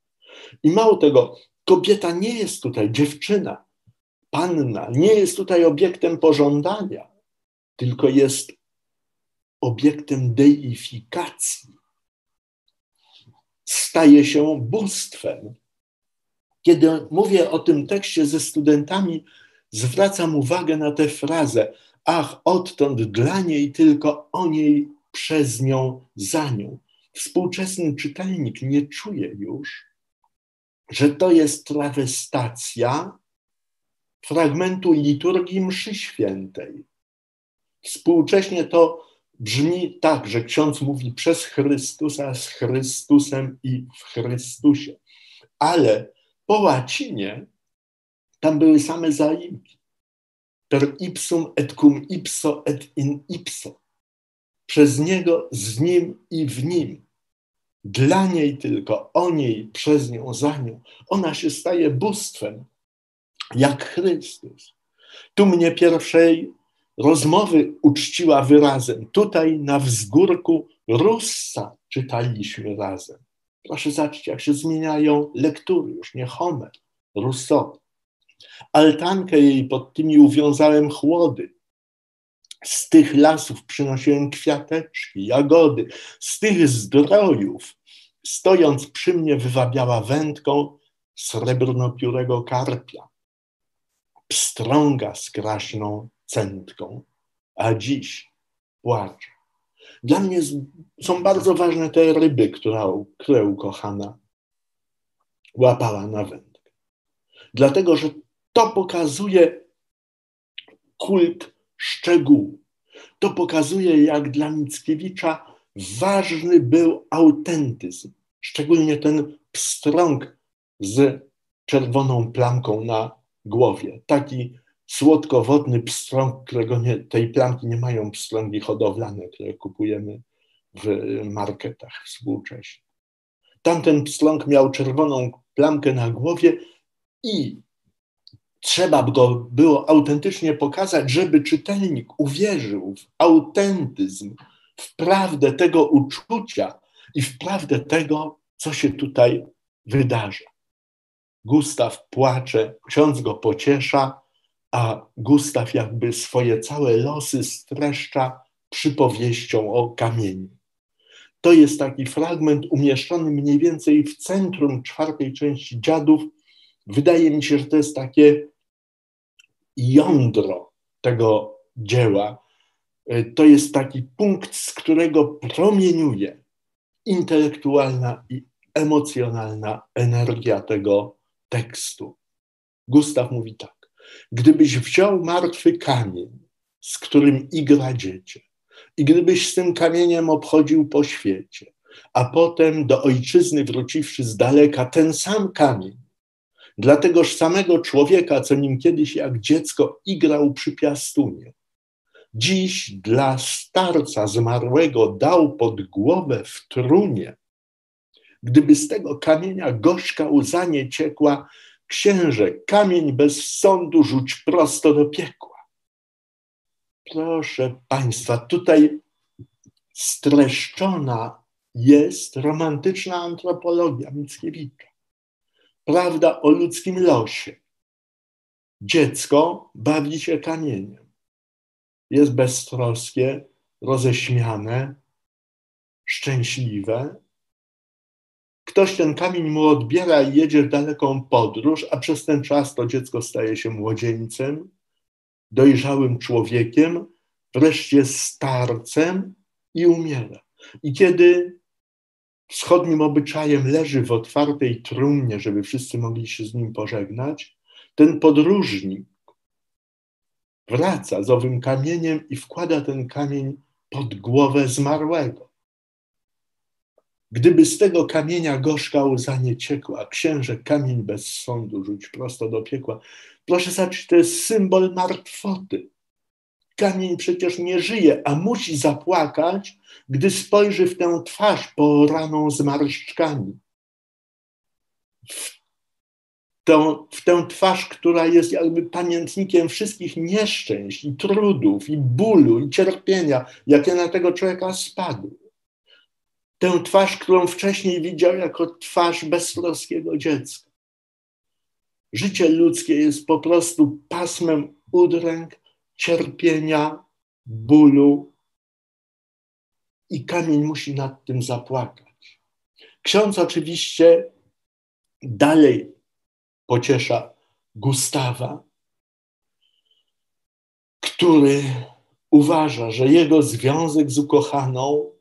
I mało tego, kobieta nie jest tutaj, dziewczyna, panna, nie jest tutaj obiektem pożądania, tylko jest obiektem deifikacji. Staje się bóstwem. Kiedy mówię o tym tekście ze studentami, zwracam uwagę na tę frazę: Ach, odtąd dla niej, tylko o niej, przez nią, za nią. Współczesny czytelnik nie czuje już, że to jest trawestacja fragmentu liturgii mszy świętej. Współcześnie to brzmi tak, że ksiądz mówi przez Chrystusa, z Chrystusem i w Chrystusie. Ale po łacinie tam były same zaimki. Per ipsum et cum ipso et in ipso. Przez niego, z nim i w nim. Dla niej tylko, o niej, przez nią, za nią. Ona się staje bóstwem, jak Chrystus. Tu mnie pierwszej rozmowy uczciła wyrazem. Tutaj na wzgórku Russa czytaliśmy razem. Proszę zobaczyć, jak się zmieniają lektury, już nie Homer, Rousseau. Altankę jej pod tymi uwiązałem chłody. Z tych lasów przynosiłem kwiateczki, jagody, z tych zdrojów, stojąc przy mnie, wywabiała wędką srebrnopiórego karpia. Pstrąga z kraśną centką, a dziś płacze. Dla mnie są bardzo ważne te ryby, które, które ukochana łapała na wędkę. Dlatego, że to pokazuje kult szczegółu. To pokazuje, jak dla Mickiewicza ważny był autentyzm, szczególnie ten pstrąg z czerwoną plamką na głowie. Taki słodkowodny pstrąg, którego nie, tej plamki nie mają pstrągi hodowlane, które kupujemy w marketach współcześnie. Tamten pstrąg miał czerwoną plamkę na głowie i trzeba go było autentycznie pokazać, żeby czytelnik uwierzył w autentyzm, w prawdę tego uczucia i w prawdę tego, co się tutaj wydarza. Gustaw płacze, ksiądz go pociesza, a Gustaw jakby swoje całe losy streszcza przypowieścią o kamieniu. To jest taki fragment umieszczony mniej więcej w centrum czwartej części Dziadów. Wydaje mi się, że to jest takie jądro tego dzieła. To jest taki punkt, z którego promieniuje intelektualna i emocjonalna energia tego tekstu. Gustaw mówi tak. Gdybyś wziął martwy kamień, z którym igra dziecię, i gdybyś z tym kamieniem obchodził po świecie, a potem do ojczyzny wróciwszy z daleka ten sam kamień, dla tegoż samego człowieka, co nim kiedyś jak dziecko igrał przy piastunie, dziś dla starca zmarłego dał pod głowę w trunie, gdyby z tego kamienia gorzka łza nie ciekła, Księże, kamień bez sądu rzuć prosto do piekła. Proszę Państwa, tutaj streszczona jest romantyczna antropologia Mickiewicza. Prawda o ludzkim losie. Dziecko bawi się kamieniem. Jest beztroskie, roześmiane, szczęśliwe, Ktoś ten kamień mu odbiera i jedzie w daleką podróż, a przez ten czas to dziecko staje się młodzieńcem, dojrzałym człowiekiem, wreszcie starcem i umiera. I kiedy wschodnim obyczajem leży w otwartej trumnie, żeby wszyscy mogli się z nim pożegnać, ten podróżnik wraca z owym kamieniem i wkłada ten kamień pod głowę zmarłego. Gdyby z tego kamienia gorzka łza nie ciekła, księże kamień bez sądu rzuć prosto do piekła. Proszę zobaczyć, to jest symbol martwoty. Kamień przecież nie żyje, a musi zapłakać, gdy spojrzy w tę twarz poraną zmarszczkami. W tę, w tę twarz, która jest jakby pamiętnikiem wszystkich nieszczęść i trudów, i bólu, i cierpienia, jakie na tego człowieka spadły. Tę twarz, którą wcześniej widział jako twarz beztroskiego dziecka. Życie ludzkie jest po prostu pasmem udręk, cierpienia, bólu i kamień musi nad tym zapłakać. Ksiądz oczywiście dalej pociesza Gustawa, który uważa, że jego związek z ukochaną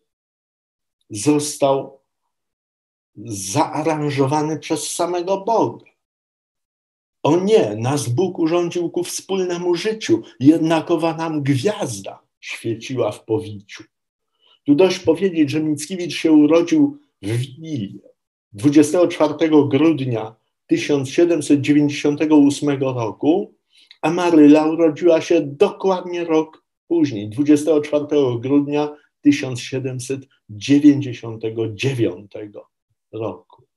został zaaranżowany przez samego Boga. O nie, nas Bóg urządził ku wspólnemu życiu, jednakowa nam gwiazda świeciła w powiciu. Tu dość powiedzieć, że Mickiewicz się urodził w Wigilię 24 grudnia 1798 roku, a Maryla urodziła się dokładnie rok później, 24 grudnia 1799 roku.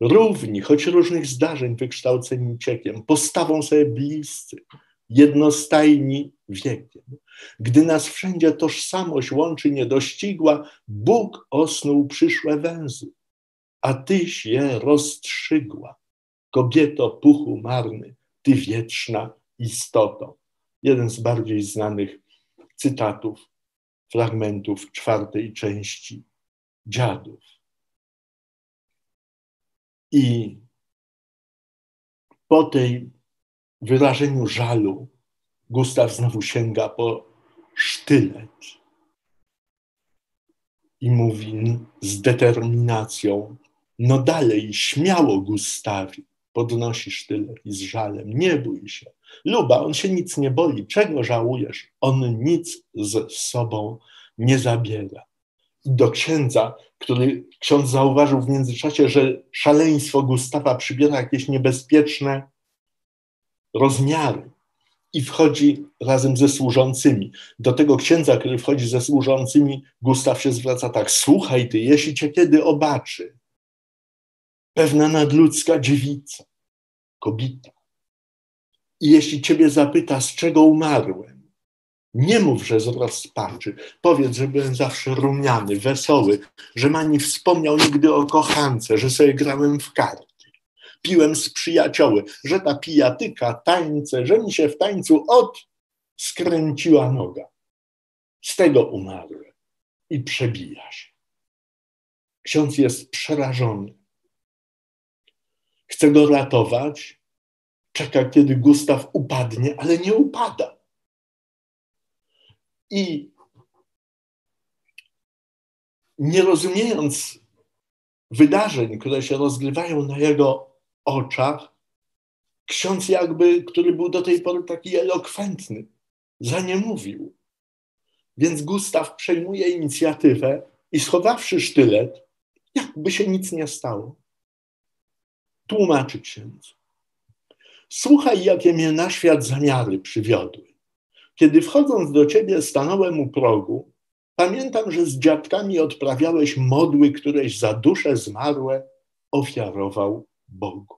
Równi, choć różnych zdarzeń wykształceni ciekiem, postawą sobie bliscy, jednostajni wiekiem. Gdy nas wszędzie tożsamość łączy niedościgła, Bóg osnuł przyszłe węzy a tyś je rozstrzygła. Kobieto puchu marny, ty wieczna istoto. Jeden z bardziej znanych cytatów, fragmentów czwartej części Dziadów. I po tej wyrażeniu żalu Gustaw znowu sięga po sztylet i mówi z determinacją: no dalej, śmiało, Gustawie, podnosisz tyle i z żalem, nie bój się. Luba, on się nic nie boi, czego żałujesz? On nic z sobą nie zabiera. Do księdza, który ksiądz zauważył w międzyczasie, że szaleństwo Gustawa przybiera jakieś niebezpieczne rozmiary i wchodzi razem ze służącymi. Do tego księdza, który wchodzi ze służącymi, Gustaw się zwraca tak: Słuchaj ty, jeśli cię kiedy obaczy, pewna nadludzka dziewica, kobieta. I jeśli ciebie zapyta, z czego umarłem, nie mów, że z rozpaczy. Powiedz, że byłem zawsze rumiany, wesoły, że Mani wspomniał nigdy o kochance, że sobie grałem w karty. Piłem z przyjacioły, że ta pijatyka, tańce, że mi się w tańcu od skręciła noga. Z tego umarłem i przebija się. Ksiądz jest przerażony chce go ratować, czeka, kiedy Gustaw upadnie, ale nie upada. I nie rozumiejąc wydarzeń, które się rozgrywają na jego oczach, ksiądz jakby, który był do tej pory taki elokwentny, za nie mówił. Więc Gustaw przejmuje inicjatywę i schowawszy sztylet, jakby się nic nie stało, tłumaczy księdzu. Słuchaj, jakie mnie na świat zamiary przywiodły. Kiedy wchodząc do ciebie stanąłem u progu, pamiętam, że z dziadkami odprawiałeś modły, któreś za dusze zmarłe ofiarował Bogu.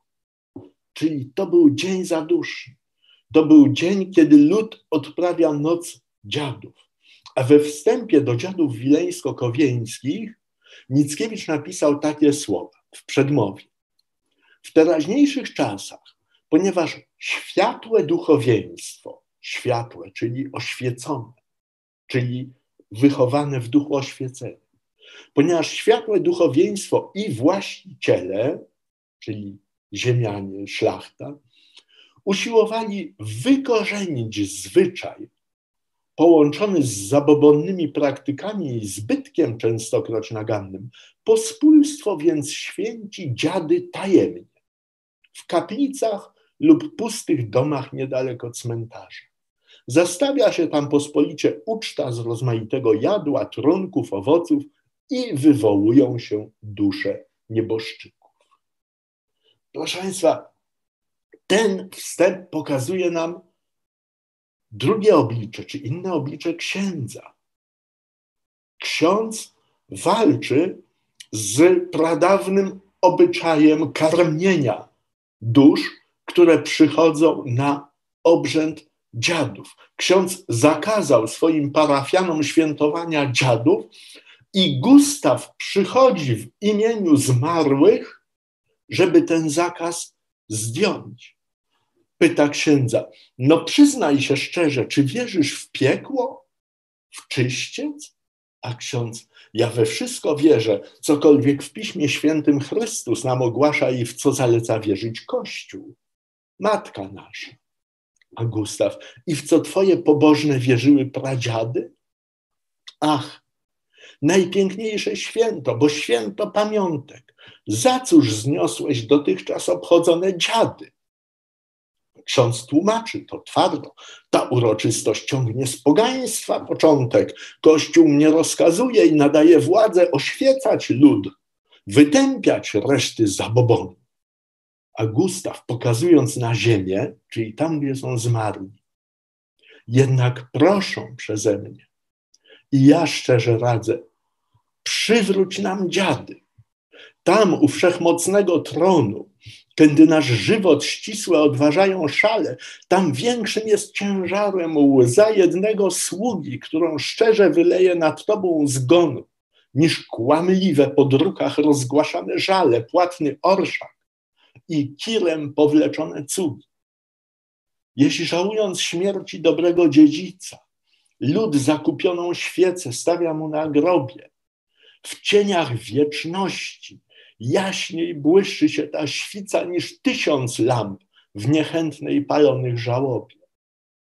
Czyli to był dzień zaduszy. To był dzień, kiedy lud odprawia noc dziadów. A we wstępie do dziadów wileńsko-kowieńskich Mickiewicz napisał takie słowa w przedmowie w teraźniejszych czasach, ponieważ światłe duchowieństwo, światłe, czyli oświecone, czyli wychowane w duchu oświecenia, ponieważ światłe duchowieństwo i właściciele, czyli ziemianie, szlachta, usiłowali wykorzenić zwyczaj połączony z zabobonnymi praktykami i zbytkiem częstokroć nagannym. Pospólstwo więc święci dziady tajemnie w kaplicach lub pustych domach niedaleko cmentarza. Zastawia się tam pospolicie uczta z rozmaitego jadła, trunków, owoców i wywołują się dusze nieboszczyków. Proszę Państwa, ten wstęp pokazuje nam drugie oblicze, czy inne oblicze księdza. Ksiądz walczy z pradawnym obyczajem karmienia dusz, które przychodzą na obrzęd dziadów. Ksiądz zakazał swoim parafianom świętowania dziadów i Gustaw przychodzi w imieniu zmarłych, żeby ten zakaz zdjąć. Pyta księdza, no przyznaj się szczerze, czy wierzysz w piekło, w czyściec? A ksiądz, ja we wszystko wierzę, cokolwiek w Piśmie Świętym Chrystus nam ogłasza i w co zaleca wierzyć Kościół, Matka nasza. A Gustaw, i w co twoje pobożne wierzyły pradziady? Ach, najpiękniejsze święto, bo święto pamiątek. Za cóż zniosłeś dotychczas obchodzone dziady? Ksiądz tłumaczy to twardo. Ta uroczystość ciągnie z pogaństwa początek. Kościół mnie rozkazuje i nadaje władzę oświecać lud, wytępiać reszty zabobonu. A Gustaw, pokazując na ziemię, czyli tam, gdzie są zmarli, jednak proszą przeze mnie. I ja szczerze radzę, przywróć nam dziady. Tam u wszechmocnego tronu kiedy nasz żywot ścisłe odważają szale, tam większym jest ciężarem łza jednego sługi, którą szczerze wyleje nad tobą zgonu, niż kłamliwe po drukach rozgłaszane żale, płatny orszak i kirem powleczone cugi. Jeśli żałując śmierci dobrego dziedzica, lud zakupioną świecę stawia mu na grobie, w cieniach wieczności jaśniej błyszczy się ta świca niż tysiąc lamp w niechętnej palonych żałobie.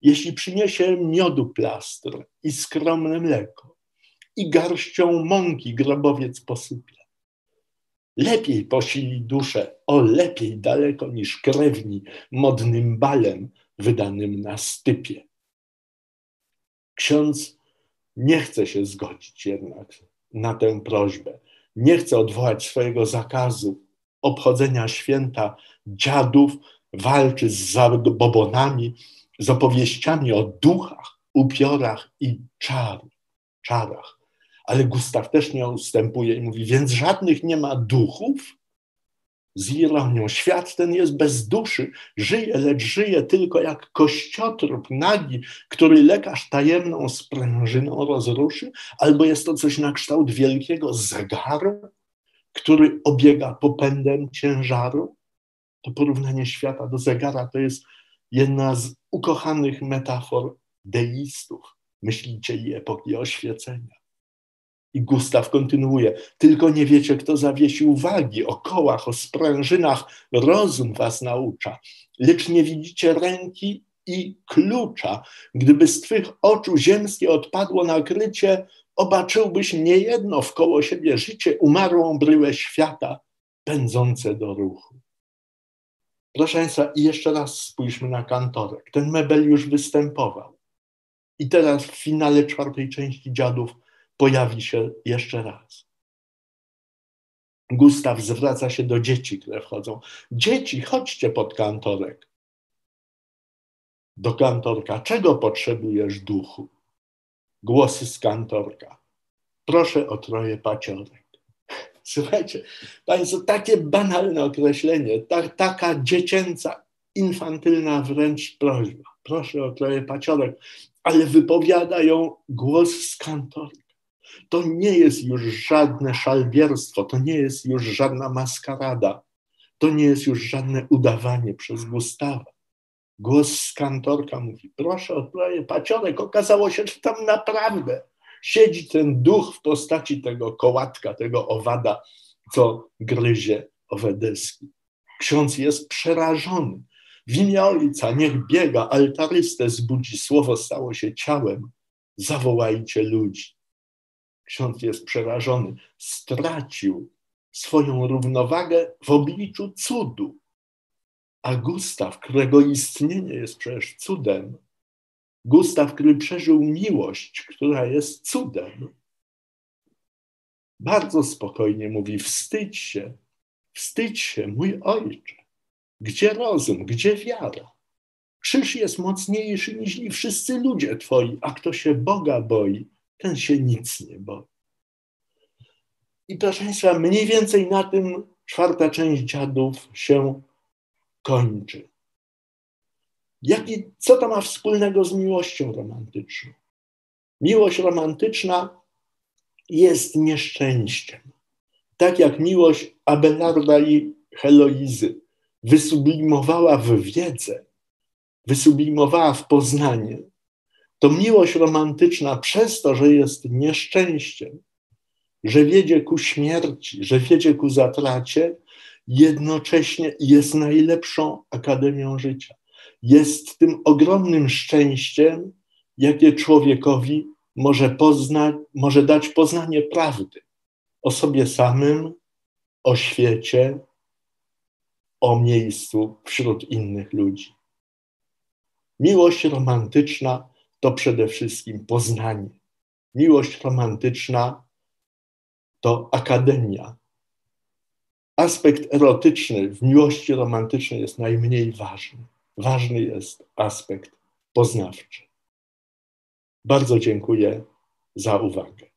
Jeśli przyniesie miodu plastr i skromne mleko i garścią mąki grobowiec posypie, lepiej posili duszę, o lepiej daleko niż krewni modnym balem wydanym na stypie. Ksiądz nie chce się zgodzić jednak na tę prośbę nie chce odwołać swojego zakazu obchodzenia święta dziadów, walczy z zabobonami, z opowieściami o duchach, upiorach i czar, czarach. Ale Gustaw też nie ustępuje i mówi, więc żadnych nie ma duchów? Z ironią, świat ten jest bez duszy, żyje, lecz żyje tylko jak kościotrup nagi, który lekarz tajemną sprężyną rozruszy, albo jest to coś na kształt wielkiego zegaru, który obiega popędem ciężaru. To porównanie świata do zegara to jest jedna z ukochanych metafor deistów, myślicieli epoki oświecenia. I Gustaw kontynuuje, tylko nie wiecie, kto zawiesił wagi o kołach, o sprężynach, rozum was naucza, lecz nie widzicie ręki i klucza. Gdyby z twych oczu ziemskie odpadło nakrycie, obaczyłbyś niejedno w koło siebie życie, umarłą bryłę świata, pędzące do ruchu. Proszę Państwa, i jeszcze raz spójrzmy na kantorek. Ten mebel już występował. I teraz w finale czwartej części Dziadów pojawi się jeszcze raz. Gustaw zwraca się do dzieci, które wchodzą. Dzieci, chodźcie pod kantorek. Do kantorka. Czego potrzebujesz, duchu? Głosy z kantorka. Proszę o troje paciorek. Słuchajcie, Państwo, takie banalne określenie, ta, taka dziecięca, infantylna wręcz prośba. Proszę o troje paciorek, ale wypowiada ją głos z kantorka to nie jest już żadne szalbierstwo, to nie jest już żadna maskarada, to nie jest już żadne udawanie przez Gustawa. Głos z kantorka mówi, proszę troje paciorek, okazało się, że tam naprawdę siedzi ten duch w postaci tego kołatka, tego owada, co gryzie owe deski. Ksiądz jest przerażony. W imię Ojca niech biega, altarystę zbudzi, słowo stało się ciałem. Zawołajcie ludzi. Ksiądz jest przerażony. Stracił swoją równowagę w obliczu cudu. A Gustaw, którego istnienie jest przecież cudem, Gustaw, który przeżył miłość, która jest cudem, bardzo spokojnie mówi: Wstydź się, wstydź się, mój ojcze. Gdzie rozum, gdzie wiara? Krzyż jest mocniejszy niż wszyscy ludzie twoi, a kto się Boga boi, ten się nic nie boi. I proszę Państwa, mniej więcej na tym czwarta część dziadów się kończy. Jaki, co to ma wspólnego z miłością romantyczną? Miłość romantyczna jest nieszczęściem. Tak jak miłość Abelarda i Heloizy wysublimowała w wiedzę, wysublimowała w poznanie, to miłość romantyczna przez to, że jest nieszczęściem, że wiedzie ku śmierci, że wiedzie ku zatracie, jednocześnie jest najlepszą akademią życia. Jest tym ogromnym szczęściem, jakie człowiekowi może, poznać, może dać poznanie prawdy o sobie samym, o świecie, o miejscu wśród innych ludzi. Miłość romantyczna to przede wszystkim poznanie. Miłość romantyczna to akademia. Aspekt erotyczny w miłości romantycznej jest najmniej ważny. Ważny jest aspekt poznawczy. Bardzo dziękuję za uwagę.